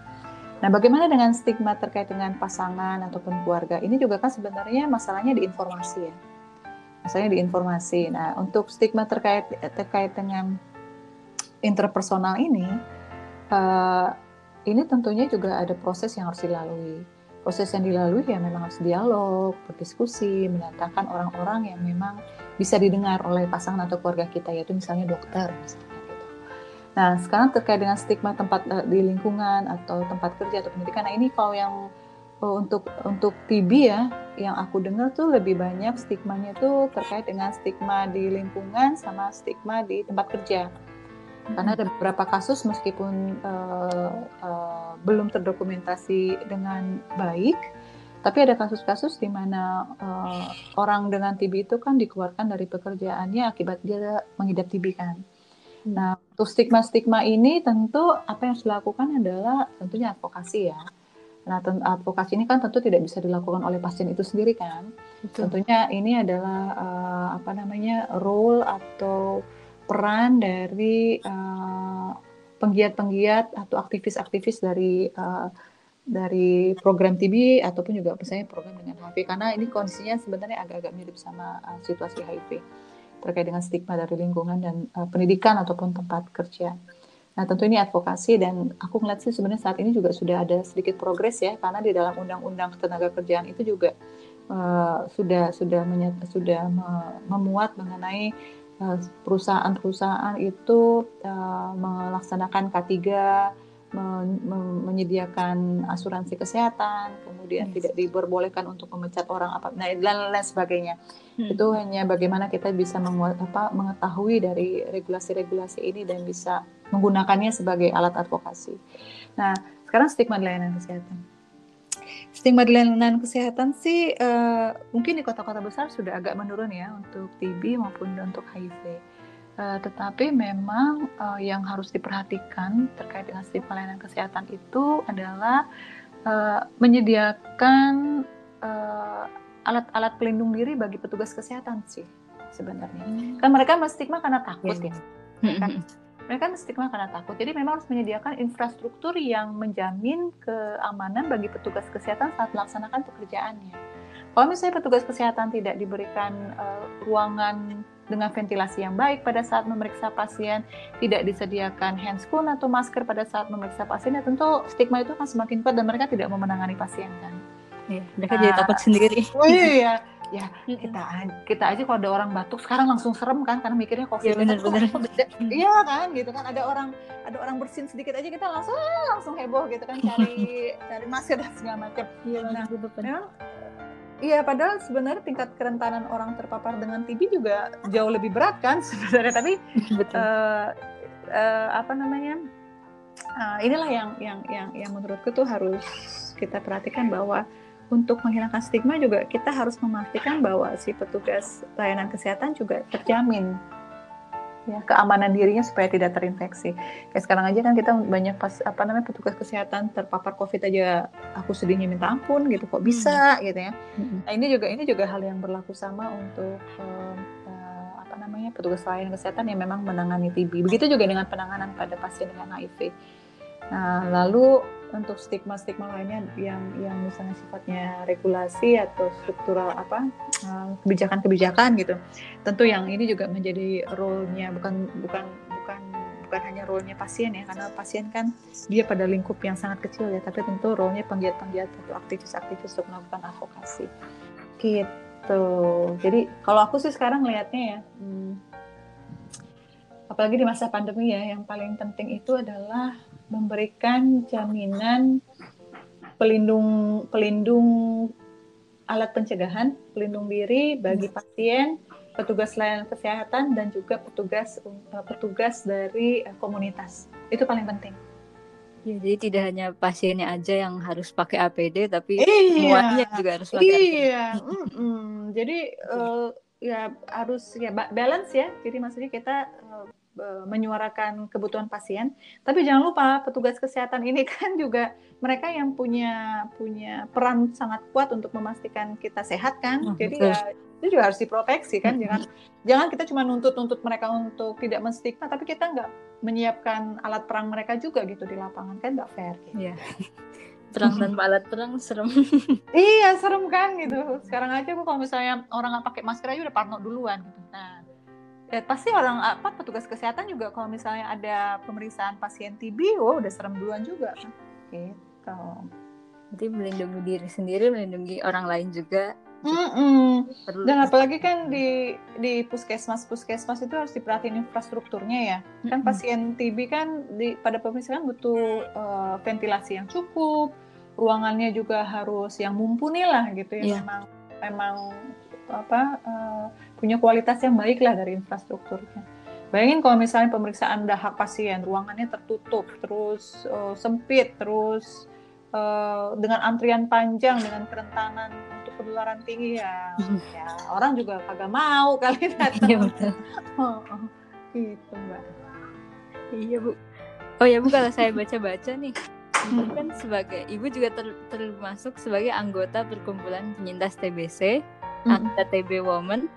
Nah, bagaimana dengan stigma terkait dengan pasangan ataupun keluarga? Ini juga kan sebenarnya masalahnya di informasi ya. Masalahnya di informasi. Nah, untuk stigma terkait terkait dengan interpersonal ini, uh, ini tentunya juga ada proses yang harus dilalui. proses yang dilalui ya memang harus dialog, berdiskusi, menyatakan orang-orang yang memang bisa didengar oleh pasangan atau keluarga kita yaitu misalnya dokter misalnya. Nah sekarang terkait dengan stigma tempat uh, di lingkungan atau tempat kerja atau pendidikan, nah ini kalau yang uh, untuk untuk TB ya, yang aku dengar tuh lebih banyak stigmanya tuh terkait dengan stigma di lingkungan sama stigma di tempat kerja karena ada beberapa kasus meskipun uh, uh, belum terdokumentasi dengan baik, tapi ada kasus-kasus di mana uh, orang dengan TB itu kan dikeluarkan dari pekerjaannya akibat dia mengidap TB kan. Nah, untuk stigma-stigma ini tentu apa yang harus dilakukan adalah tentunya advokasi ya. Nah, advokasi ini kan tentu tidak bisa dilakukan oleh pasien itu sendiri kan. Betul. Tentunya ini adalah uh, apa namanya role atau peran dari uh, penggiat-penggiat atau aktivis-aktivis dari uh, dari program TB ataupun juga misalnya program dengan HIV karena ini kondisinya sebenarnya agak-agak mirip sama uh, situasi HIV terkait dengan stigma dari lingkungan dan uh, pendidikan ataupun tempat kerja. Nah tentu ini advokasi dan aku ngeliat sih sebenarnya saat ini juga sudah ada sedikit progres ya karena di dalam undang-undang ketenaga kerjaan itu juga uh, sudah sudah menyat, sudah memuat mengenai Eh, perusahaan-perusahaan itu uh, melaksanakan K3, men menyediakan asuransi kesehatan, kemudian yes. tidak diperbolehkan untuk memecat orang apa, nah dan lain sebagainya. Hmm. Itu hanya bagaimana kita bisa menguat, apa, mengetahui dari regulasi-regulasi ini dan bisa menggunakannya sebagai alat advokasi. Nah, sekarang stigma layanan kesehatan stigma layanan kesehatan sih uh, mungkin di kota-kota besar sudah agak menurun ya untuk TB maupun untuk HIV. Uh, tetapi memang uh, yang harus diperhatikan terkait dengan stigma layanan kesehatan itu adalah uh, menyediakan alat-alat uh, pelindung diri bagi petugas kesehatan sih sebenarnya. Hmm. Kan mereka stigma karena takut yes. ya. Kan? mereka stigma karena takut. Jadi memang harus menyediakan infrastruktur yang menjamin keamanan bagi petugas kesehatan saat melaksanakan pekerjaannya. Kalau misalnya petugas kesehatan tidak diberikan uh, ruangan dengan ventilasi yang baik pada saat memeriksa pasien, tidak disediakan handscoon atau masker pada saat memeriksa pasien, ya tentu stigma itu akan semakin kuat dan mereka tidak mau menangani pasien kan. Ya, mereka nah, jadi takut sendiri. Oh iya, ya kita kita aja kalau ada orang batuk sekarang langsung serem kan? Karena mikirnya covid ya, bener, bener. iya kan? Gitu kan? Ada orang ada orang bersin sedikit aja kita langsung ah, langsung heboh gitu kan cari cari masker dan segala macam. Iya nah Iya, padahal sebenarnya tingkat kerentanan orang terpapar dengan TB juga jauh lebih berat kan sebenarnya. Tapi Betul. Uh, uh, apa namanya? Uh, inilah yang yang yang yang menurutku tuh harus kita perhatikan bahwa untuk menghilangkan stigma juga kita harus memastikan bahwa si petugas layanan kesehatan juga terjamin ya keamanan dirinya supaya tidak terinfeksi. Kayak sekarang aja kan kita banyak pas apa namanya petugas kesehatan terpapar COVID aja aku sedihnya minta ampun gitu kok bisa hmm. gitu ya. Hmm. Nah ini juga ini juga hal yang berlaku sama untuk um, uh, apa namanya petugas layanan kesehatan yang memang menangani TB. Begitu juga dengan penanganan pada pasien dengan HIV. Nah lalu untuk stigma-stigma lainnya yang yang misalnya sifatnya regulasi atau struktural apa eh, kebijakan-kebijakan gitu. Tentu yang ini juga menjadi role-nya bukan bukan bukan bukan hanya role-nya pasien ya karena pasien kan dia pada lingkup yang sangat kecil ya tapi tentu role-nya penggiat-penggiat atau aktivis-aktivis untuk melakukan advokasi. Gitu. Jadi kalau aku sih sekarang lihatnya ya hmm, apalagi di masa pandemi ya yang paling penting itu adalah memberikan jaminan pelindung pelindung alat pencegahan pelindung diri bagi pasien, petugas layanan kesehatan dan juga petugas uh, petugas dari uh, komunitas. Itu paling penting. Ya, jadi tidak hanya pasiennya aja yang harus pakai APD, tapi iya, semuanya juga harus pakai iya. APD. Mm -mm. jadi uh, ya harus ya balance ya. Jadi maksudnya kita menyuarakan kebutuhan pasien. Tapi jangan lupa petugas kesehatan ini kan juga mereka yang punya punya peran sangat kuat untuk memastikan kita sehat kan. Oh, Jadi betul. ya itu juga harus diproteksi kan. Jangan jangan kita cuma nuntut-nuntut mereka untuk tidak menstigma, tapi kita nggak menyiapkan alat perang mereka juga gitu di lapangan kan nggak fair. Gitu. Iya. Perang tanpa alat perang serem. iya serem kan gitu. Sekarang aja aku kalau misalnya orang nggak pakai masker aja udah parno duluan gitu. Nah ya pasti orang apa petugas kesehatan juga kalau misalnya ada pemeriksaan pasien TB, oh udah serem duluan juga. Gitu. Jadi melindungi diri sendiri, melindungi orang lain juga. Mm -mm. Dan apalagi kan di di puskesmas puskesmas itu harus diperhatiin infrastrukturnya ya. Kan mm -hmm. pasien TB kan di pada pemisahan butuh uh, ventilasi yang cukup, ruangannya juga harus yang mumpuni lah gitu ya. Yeah. Memang memang apa uh, punya kualitas yang baik lah dari infrastrukturnya. Bayangin kalau misalnya pemeriksaan dahak pasien, ruangannya tertutup, terus uh, sempit, terus uh, dengan antrian panjang, dengan kerentanan untuk penularan tinggi ya, ya orang juga kagak mau kali datang. Iya betul. Oh, oh, gitu mbak. Iya bu. Oh ya bu kalau saya baca-baca nih, ibu hmm. kan sebagai ibu juga ter, termasuk sebagai anggota perkumpulan penyintas TBC, mm -hmm. anggota TB Women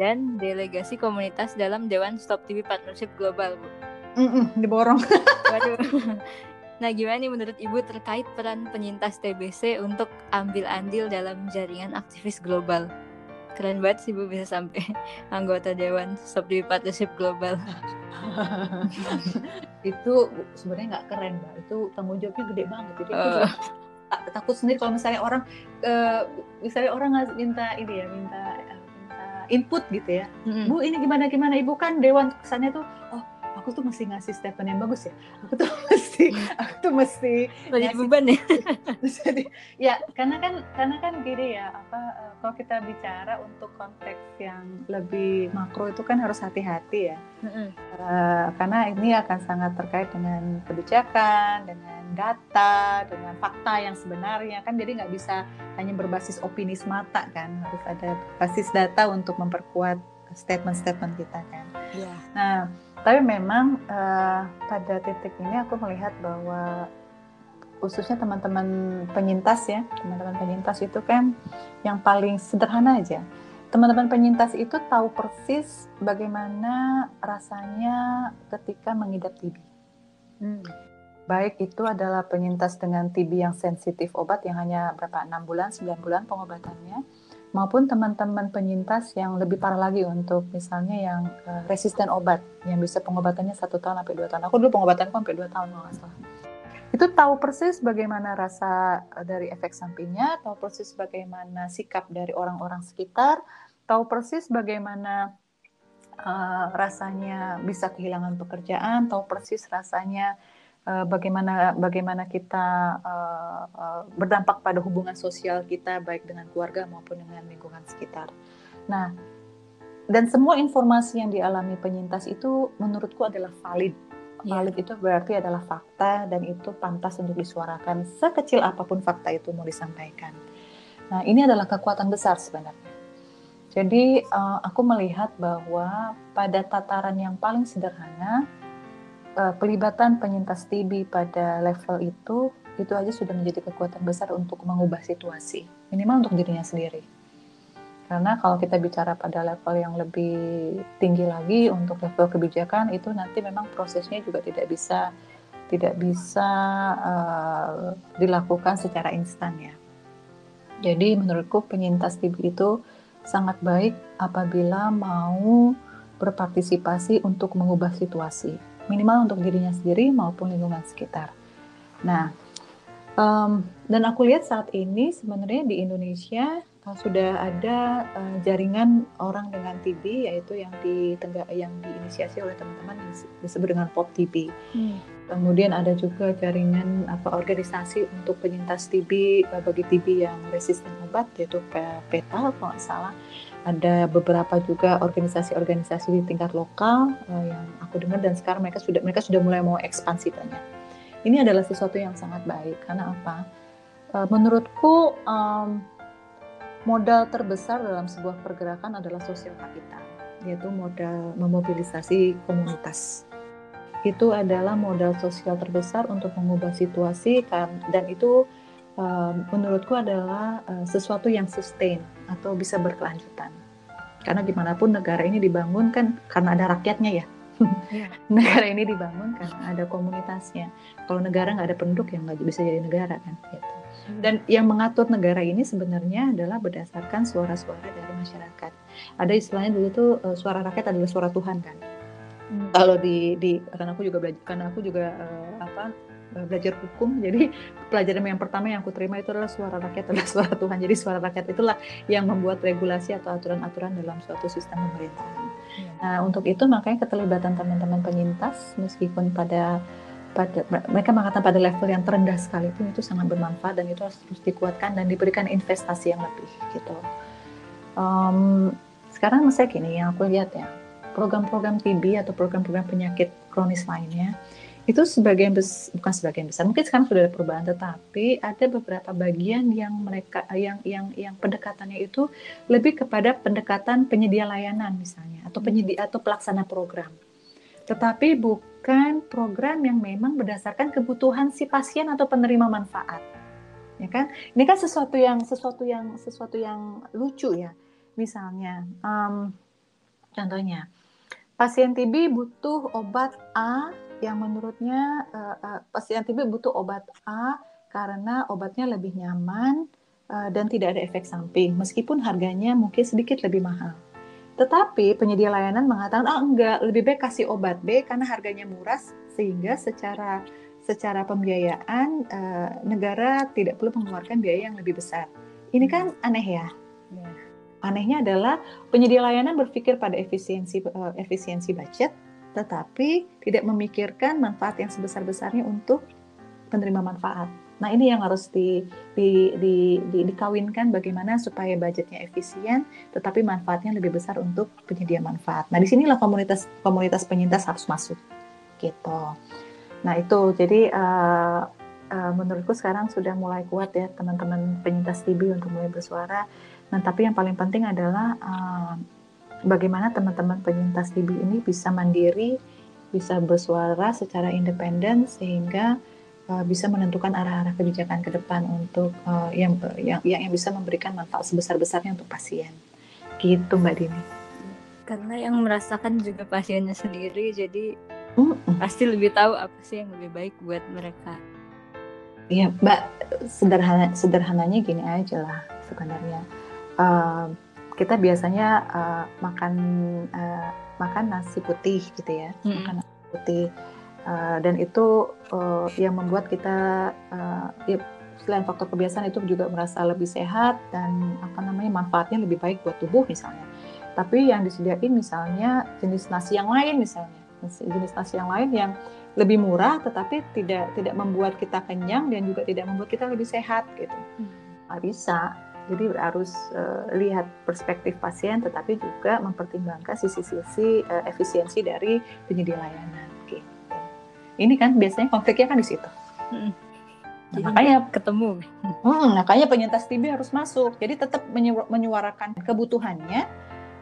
dan delegasi komunitas dalam Dewan Stop TB Partnership Global, Bu. Mm-mm, diborong. Waduh. Nah, gimana nih menurut Ibu terkait peran penyintas TBC untuk ambil andil dalam jaringan aktivis global? Keren banget sih Bu bisa sampai anggota Dewan Stop TB Partnership Global. itu sebenarnya nggak keren, Mbak. Itu tanggung jawabnya gede banget. Jadi uh. takut sendiri kalau misalnya orang uh, misalnya orang minta ini ya, minta input gitu ya. Mm-hmm. Bu ini gimana gimana ibu kan dewan kesannya tuh oh aku tuh mesti ngasih statement yang bagus ya. Aku tuh mesti aku tuh mesti jadi beban ya. jadi ya karena kan karena kan gini ya apa eh, kalau kita bicara untuk konteks yang lebih makro itu kan harus hati-hati ya. Mm-hmm. Uh, karena ini akan sangat terkait dengan kebijakan, dengan data, dengan fakta yang sebenarnya kan jadi nggak bisa hanya berbasis opini semata kan harus ada basis data untuk memperkuat statement-statement kita kan. Yeah. Nah, tapi memang uh, pada titik ini aku melihat bahwa khususnya teman-teman penyintas ya, teman-teman penyintas itu kan yang paling sederhana aja. Teman-teman penyintas itu tahu persis bagaimana rasanya ketika mengidap TB. Hmm baik itu adalah penyintas dengan TB yang sensitif obat yang hanya berapa 6 bulan, 9 bulan pengobatannya, maupun teman-teman penyintas yang lebih parah lagi untuk misalnya yang uh, resisten obat yang bisa pengobatannya satu tahun sampai dua tahun. Aku dulu pengobatanku sampai dua tahun nggak salah. Itu tahu persis bagaimana rasa eh, dari efek sampingnya, tahu persis bagaimana sikap dari orang-orang sekitar, tahu persis bagaimana uh, rasanya bisa kehilangan pekerjaan, tahu persis rasanya uh, bagaimana bagaimana kita uh, uh, berdampak pada hubungan sosial kita baik dengan keluarga maupun dengan lingkungan sekitar. Nah, dan semua informasi yang dialami penyintas itu menurutku adalah valid. Iya. Valid yeah. itu berarti adalah fakta dan itu pantas untuk disuarakan sekecil apa pun fakta itu mau disampaikan. Nah, ini adalah kekuatan besar sebenarnya. Jadi uh, aku melihat bahwa pada tataran yang paling sederhana uh, pelibatan penyintas TB pada level itu itu aja sudah menjadi kekuatan besar untuk mengubah situasi. Minimal untuk dirinya sendiri. Karena kalau kita bicara pada level yang lebih tinggi lagi untuk level kebijakan itu nanti memang prosesnya juga tidak bisa tidak bisa uh, dilakukan secara instan ya. Jadi menurutku penyintas TB itu sangat baik apabila mau berpartisipasi untuk mengubah situasi minimal untuk dirinya sendiri maupun lingkungan sekitar. Nah, um, dan aku lihat saat ini sebenarnya di Indonesia uh, sudah ada uh, jaringan orang dengan TB yaitu yang di yang diinisiasi oleh teman-teman yang disebut dengan POP TB. Hmm. Kemudian ada juga jaringan apa organisasi untuk penyintas TB uh, bagi TB yang resisten obat yaitu PETA kalau nggak salah ada beberapa juga organisasi-organisasi di tingkat lokal uh, yang aku dengar dan sekarang mereka sudah mereka sudah mulai mau ekspansi banyak. Ini adalah sesuatu yang sangat baik karena apa? Uh, menurutku um, modal terbesar dalam sebuah pergerakan adalah sosial kapital, yaitu modal memobilisasi komunitas. Itu adalah modal sosial terbesar untuk mengubah situasi kan dan itu menurutku adalah uh, sesuatu yang sustain atau bisa berkelanjutan. Karena di mana pun negara ini dibangun kan karena ada rakyatnya ya. Yeah. negara ini dibangun karena ada komunitasnya. Kalau negara nggak ada penduduk yang nggak bisa jadi negara kan. Gitu. Hmm. Dan yang mengatur negara ini sebenarnya adalah berdasarkan suara-suara dari masyarakat. Ada istilahnya dulu tuh uh, suara rakyat adalah suara Tuhan kan. Hmm. Kalau di, di karena aku juga belajar, karena aku juga uh, apa belajar hukum. Jadi pelajaran yang pertama yang aku terima itu adalah suara rakyat adalah suara Tuhan. Jadi suara rakyat itulah yang membuat regulasi atau aturan-aturan dalam suatu sistem pemerintahan. Ya. Nah untuk itu makanya keterlibatan teman-teman penyintas meskipun pada pada mereka mengatakan pada level yang terendah sekalipun itu sangat bermanfaat dan itu harus terus dikuatkan dan diberikan investasi yang lebih gitu. Um, sekarang saya gini yang aku lihat ya program-program TB atau program-program penyakit kronis lainnya itu sebagian besar bukan sebagian besar mungkin sekarang sudah ada perubahan tetapi ada beberapa bagian yang mereka yang yang yang pendekatannya itu lebih kepada pendekatan penyedia layanan misalnya atau penyedia atau pelaksana program. Tetapi bukan program yang memang berdasarkan kebutuhan si pasien atau penerima manfaat ya kan? Ini kan sesuatu yang sesuatu yang sesuatu yang lucu ya. Misalnya um, contohnya pasien TB butuh obat A yang menurutnya uh, uh, pasien TB butuh obat A karena obatnya lebih nyaman uh, dan tidak ada efek samping meskipun harganya mungkin sedikit lebih mahal. Tetapi penyedia layanan mengatakan ah enggak lebih baik kasih obat B karena harganya murah sehingga secara secara pembiayaan uh, negara tidak perlu mengeluarkan biaya yang lebih besar. Ini kan aneh ya. Yeah Anehnya adalah penyedia layanan berpikir pada efisiensi uh, efisiensi budget, tetapi tidak memikirkan manfaat yang sebesar-besarnya untuk penerima manfaat. Nah ini yang harus di, di, di, di, dikawinkan bagaimana supaya budgetnya efisien, tetapi manfaatnya lebih besar untuk penyedia manfaat. Nah di sinilah komunitas komunitas penyintas harus masuk, gitu. Nah itu jadi uh, uh, menurutku sekarang sudah mulai kuat ya teman-teman penyintas TB untuk mulai bersuara Nah, tapi yang paling penting adalah uh, bagaimana teman-teman penyintas TB ini bisa mandiri, bisa bersuara secara independen sehingga uh, bisa menentukan arah-arah kebijakan ke depan untuk uh, yang, yang yang bisa memberikan manfaat sebesar-besarnya untuk pasien. Gitu Mbak Dini. Karena yang merasakan juga pasiennya sendiri, jadi mm -mm. pasti lebih tahu apa sih yang lebih baik buat mereka. Iya, Mbak, sederhana sederhananya gini aja lah sebenarnya uh, kita biasanya uh, makan uh, makan nasi putih gitu ya, hmm. makan nasi putih. Uh, dan itu uh, yang membuat kita uh, ya, selain faktor kebiasaan itu juga merasa lebih sehat dan apa namanya manfaatnya lebih baik buat tubuh misalnya. Tapi yang disediain misalnya jenis nasi yang lain misalnya, jenis nasi yang lain yang lebih murah tetapi tidak tidak membuat kita kenyang dan juga tidak membuat kita lebih sehat gitu. Hmm. Nggak bisa jadi harus uh, lihat perspektif pasien, tetapi juga mempertimbangkan sisi-sisi uh, efisiensi dari penyedia layanan. Gitu. Ini kan biasanya konfliknya kan di situ. Hmm. Jadi makanya ketemu. Hmm, makanya penyintas TB harus masuk. Jadi tetap menyuarakan kebutuhannya.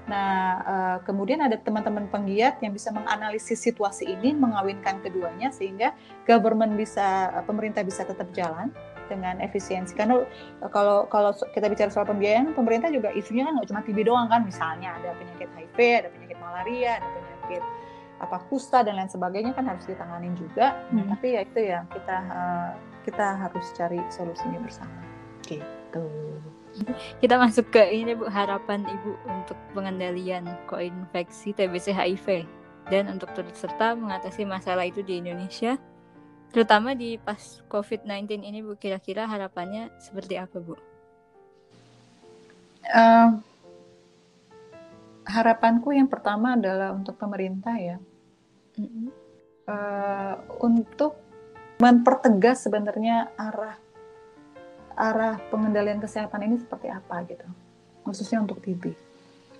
Nah, uh, kemudian ada teman-teman penggiat yang bisa menganalisis situasi ini, mengawinkan keduanya sehingga government bisa, pemerintah bisa tetap jalan dengan efisiensi. Karena eh, kalau kalau kita bicara soal pembiayaan, pemerintah juga isunya kan nggak cuma TB doang kan, misalnya ada penyakit HIV, ada penyakit malaria, ada penyakit apa kusta dan lain sebagainya kan harus ditanganin juga. Hmm. Tapi ya itu ya kita uh, kita harus cari solusinya bersama. Gitu. Kita masuk ke ini Bu harapan Ibu untuk pengendalian koinfeksi TBC HIV dan untuk turut serta mengatasi masalah itu di Indonesia terutama di pas COVID-19 ini Bu kira-kira harapannya seperti apa Bu? Uh, harapanku yang pertama adalah untuk pemerintah ya mm-hmm. uh, untuk mempertegas sebenarnya arah arah pengendalian kesehatan ini seperti apa gitu khususnya untuk TB.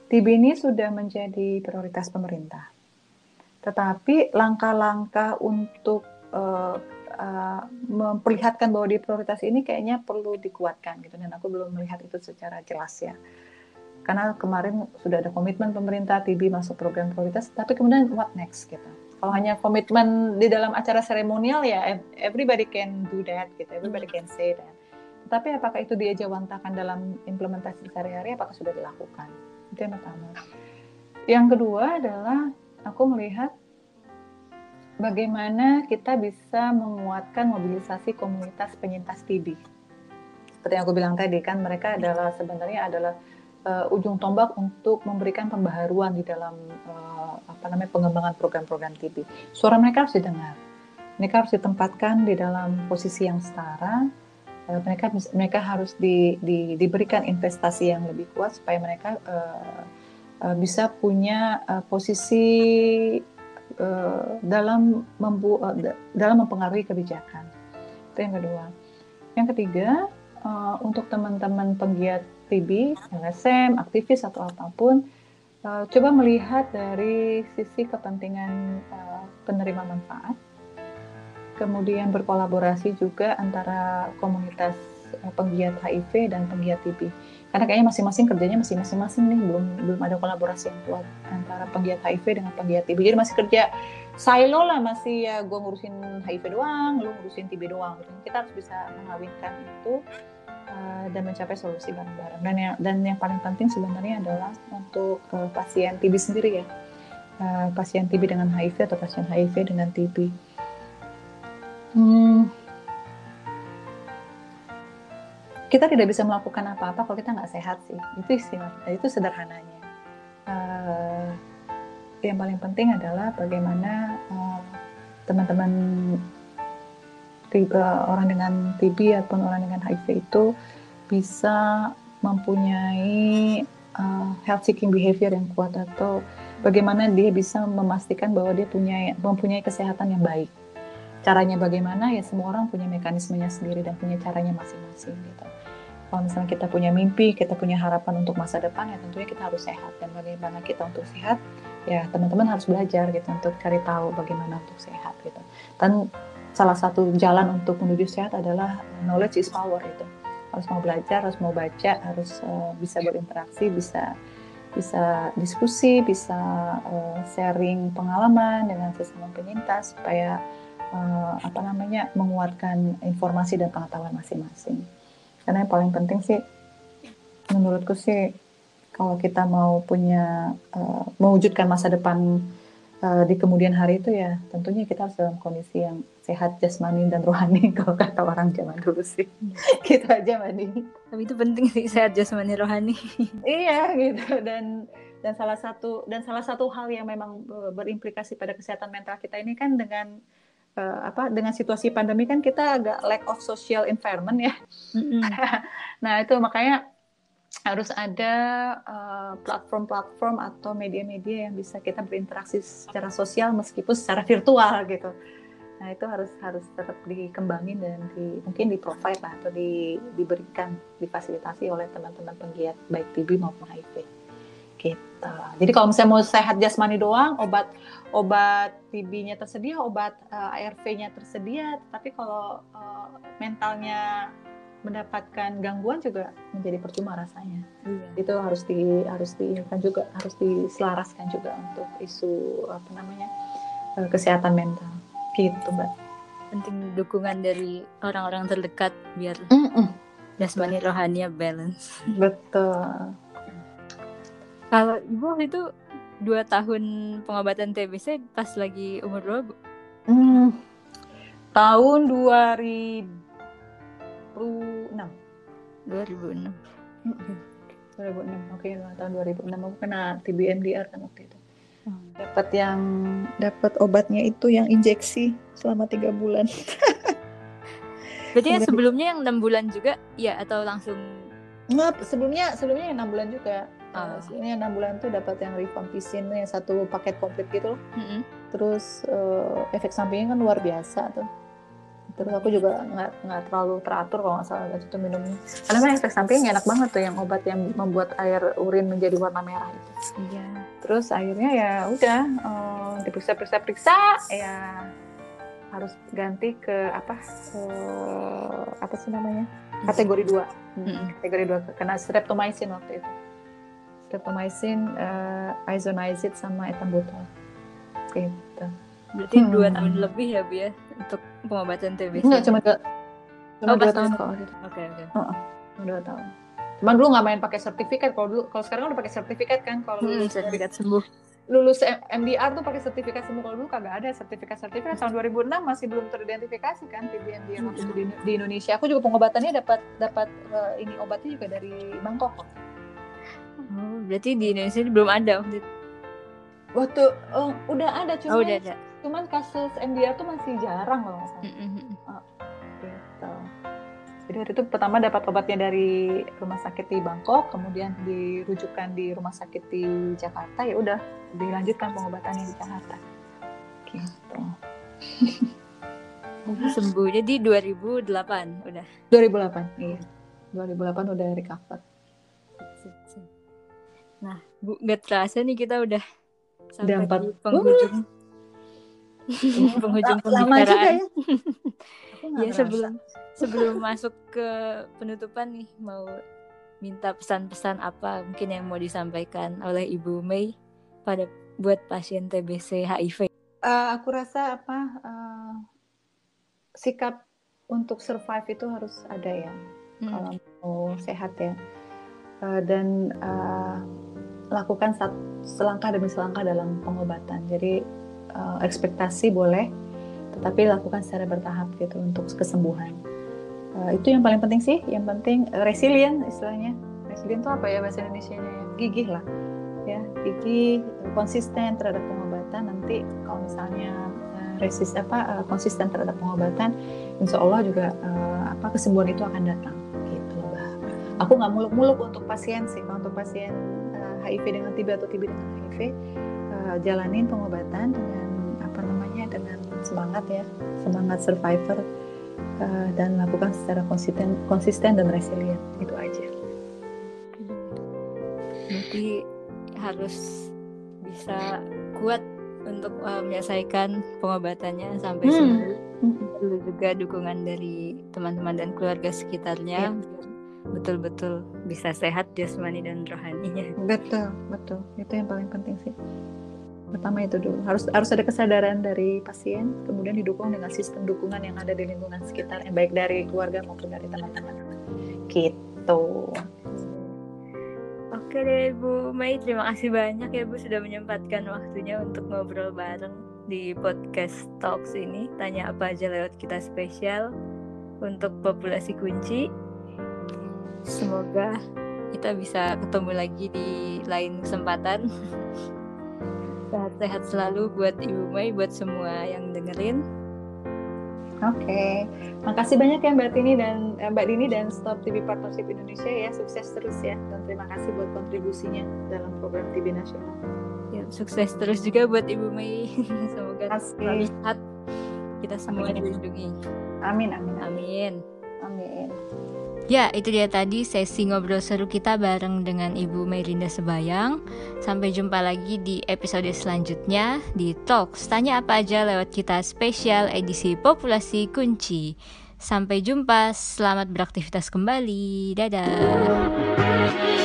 TB ini sudah menjadi prioritas pemerintah. Tetapi langkah-langkah untuk uh, uh, memperlihatkan bahwa di prioritas ini kayaknya perlu dikuatkan gitu. Dan aku belum melihat itu secara jelas ya. Karena kemarin sudah ada komitmen pemerintah TB masuk program prioritas tapi kemudian what next gitu. Kalau hanya komitmen di dalam acara seremonial ya everybody can do that gitu everybody can say that. Tapi apakah itu dia jawantakan dalam implementasi sehari-hari apakah sudah dilakukan? Itu yang pertama. Yang kedua adalah aku melihat bagaimana kita bisa menguatkan mobilisasi komunitas penyintas TB. Seperti yang aku bilang tadi kan mereka adalah sebenarnya adalah uh, ujung tombak untuk memberikan pembaharuan di dalam uh, apa namanya pengembangan program-program TB. Suara mereka harus didengar. mereka harus ditempatkan di dalam posisi yang setara. Uh, mereka mereka harus di, di, diberikan investasi yang lebih kuat supaya mereka uh, uh, bisa punya uh, posisi uh, dalam membu uh, dalam mempengaruhi kebijakan. Itu yang kedua. Yang ketiga, uh, untuk teman-teman penggiat TB, LSM, aktivis atau apa pun, uh, coba melihat dari sisi kepentingan uh, penerima manfaat kemudian berkolaborasi juga antara komunitas eh, penggiat HIV dan penggiat TB. Karena kayaknya masing-masing kerjanya masih masing-masing nih, belum belum ada kolaborasi yang kuat antara penggiat HIV dengan penggiat TB. Jadi masih kerja silo lah, masih ya gue ngurusin HIV doang, lu ngurusin TB doang. Kita harus bisa mengawinkan itu uh, dan mencapai solusi bareng-bareng. Dan yang dan yang paling penting sebenarnya adalah untuk uh, pasien TB sendiri ya, uh, pasien TB dengan HIV atau pasien HIV dengan TB Hmm, kita tidak bisa melakukan apa-apa kalau kita nggak sehat sih. Itu istilah, itu sederhananya. Uh, yang paling penting adalah bagaimana uh, teman-teman uh, orang dengan TB ataupun orang dengan HIV itu bisa mempunyai uh, health seeking behavior yang kuat atau bagaimana dia bisa memastikan bahwa dia punya mempunyai kesehatan yang baik caranya bagaimana ya semua orang punya mekanismenya sendiri dan punya caranya masing-masing gitu. Kalau misalnya kita punya mimpi, kita punya harapan untuk masa depan ya tentunya kita harus sehat dan bagaimana kita untuk sehat ya teman-teman harus belajar gitu untuk cari tahu bagaimana untuk sehat gitu. Dan salah satu jalan untuk menuju sehat adalah knowledge is power itu. Harus mau belajar, harus mau baca, harus uh, bisa berinteraksi, bisa bisa diskusi, bisa uh, sharing pengalaman dengan sesama penyintas supaya uh, apa namanya menguatkan informasi dan pengetahuan masing-masing. Karena yang paling penting sih menurutku sih kalau kita mau punya uh, mewujudkan masa depan uh, di kemudian hari itu ya tentunya kita harus dalam kondisi yang sehat jasmani dan rohani kalau kata orang zaman dulu sih. Gitu aja mani tapi itu penting sih sehat jasmani rohani. Iya gitu. Dan dan salah satu dan salah satu hal yang memang berimplikasi pada kesehatan mental kita ini kan dengan uh, apa dengan situasi pandemi kan kita agak lack of social environment ya. Mm-hmm. nah itu makanya harus ada uh, platform-platform uh, atau media-media yang bisa kita berinteraksi secara sosial meskipun secara virtual gitu. Nah itu harus harus tetap dikembangin dan di, mungkin di provide lah atau di, diberikan difasilitasi oleh teman-teman penggiat baik TB maupun HIV gitu. Jadi kalau misalnya mau sehat jasmani doang, obat obat TB-nya tersedia, obat uh, ARV-nya tersedia, tapi kalau uh, mentalnya mendapatkan gangguan juga menjadi percuma rasanya. Iya. Itu harus di harus diingatkan juga, harus diselaraskan juga untuk isu apa namanya uh, kesehatan mental. Gitu, Mbak. Penting dukungan dari orang-orang terdekat biar mm -mm. jasmani rohaninya balance. Betul. Kalau ibu waktu itu dua tahun pengobatan TBC pas lagi umur berapa bu? Hmm, tahun 2006. 2006. 2006, oke okay, tahun 2006 aku kena TBMDR kan waktu itu. Hmm. Dapat yang dapat obatnya itu yang injeksi selama tiga bulan. Berarti ya sebelumnya yang enam bulan juga ya atau langsung? Nggak, sebelumnya sebelumnya yang enam bulan juga Uh, ini enam bulan tuh dapat yang rifampicin yang satu paket komplit gitu loh. Mm -hmm. Terus uh, efek sampingnya kan luar biasa tuh. Terus aku juga nggak nggak terlalu teratur kalau nggak salah itu minumnya. Karena kan efek sampingnya enak banget tuh yang obat yang membuat air urin menjadi warna merah itu. Iya. Terus akhirnya ya udah uh, diperiksa-periksa-periksa ya harus ganti ke apa uh, apa sih namanya kategori dua mm -hmm. kategori dua karena streptomycin waktu itu streptomycin, uh, isoniazid sama ethambutol. Gitu. Berarti hmm. dua tahun lebih ya bu ya untuk pengobatan TBC? Enggak cuma dua, cuma oh, dua tahun kok. Oke okay, oke. Okay. Dua tahun. Cuman dulu nggak main pakai sertifikat. Kalau dulu, kalau sekarang udah pakai sertifikat kan. Kalau hmm, sertifikat sembuh. Lulus MDR tuh pakai sertifikat sembuh. Kalau dulu kagak ada sertifikat-sertifikat. Tahun 2006 masih belum teridentifikasi kan TB MDR waktu itu di, di Indonesia. Aku juga pengobatannya dapat dapat uh, ini obatnya juga dari Bangkok kok. Oh, berarti di Indonesia belum ada waktu itu. Waktu oh, udah ada cuma oh, udah ada. cuman kasus MDR tuh masih jarang loh Mm, mm, mm. gitu. Jadi waktu itu pertama dapat obatnya dari rumah sakit di Bangkok, kemudian dirujukan di rumah sakit di Jakarta, ya udah dilanjutkan pengobatannya di Jakarta. Gitu. sembuh jadi 2008 udah 2008, iya. 2008 udah recover. Nah bu nggak terasa nih kita udah sampai Udah empat- di penghujung penghujung Lama juga pembicaraan ya. Ya sebelum sebelum masuk ke penutupan nih mau minta pesan-pesan apa mungkin yang mau disampaikan oleh Ibu Mei pada buat pasien TBC HIV Eh, aku rasa apa eh, sikap untuk survive itu harus ada ya. Hmm. kalau mau sehat ya Eh, dan eh, lakukan selangkah demi selangkah dalam pengobatan. Jadi eh, ekspektasi boleh tetapi lakukan secara bertahap gitu untuk kesembuhan. Eh, itu yang paling penting sih. Yang penting eh, resilient istilahnya. Resilient itu apa ya bahasa Indonesia nya gigih lah. Ya gigih konsisten terhadap pengobatan. Nanti kalau misalnya eh, resist apa eh, konsisten terhadap pengobatan insya Allah juga eh, apa kesembuhan itu akan datang. Gitu. Aku nggak muluk-muluk untuk pasien sih, untuk pasien HIV dengan TB atau TB dengan HIV eh, jalanin pengobatan dengan apa namanya dengan semangat ya, semangat survivor eh, dan lakukan secara konsisten, konsisten dan resilient itu aja. berarti harus bisa kuat untuk uh, menyelesaikan pengobatannya sampai Hmm. sembuh perlu juga dukungan dari teman-teman dan keluarga sekitarnya Iya. Betul-betul bisa sehat jasmani dan rohaninya Betul, betul. Itu yang paling penting sih. Pertama itu dulu harus harus ada kesadaran dari pasien, kemudian didukung dengan sistem dukungan yang ada di lingkungan sekitar, yang baik dari keluarga maupun dari teman-teman. Gitu. Oke deh Bu Mei, terima kasih banyak ya Bu sudah menyempatkan waktunya untuk ngobrol bareng di podcast Talks ini. Tanya apa aja lewat kita spesial untuk populasi kunci. Semoga kita bisa ketemu lagi di lain kesempatan. Sehat-sehat selalu buat Ibu Mei, buat semua yang dengerin. Oke, makasih banyak ya Mbak Tini dan eh, Mbak Dini dan Stop TB Partnership Indonesia ya, sukses terus ya dan terima kasih buat kontribusinya dalam program TB nasional. Ya, sukses terus juga buat Ibu Mei. Semoga selalu sehat. Kita semua dilindungi. Amin, amin. Amin. amin. Ya, itu dia tadi sesi ngobrol seru kita bareng dengan Ibu Merinda Sebayang. Sampai jumpa lagi di episode selanjutnya di Talks. Tanya apa aja lewat kita spesial edisi Populasi Kunci. Sampai jumpa, selamat beraktivitas kembali. Dadah.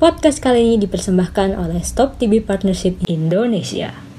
Podcast kali ini dipersembahkan oleh Stop TB Partnership Indonesia.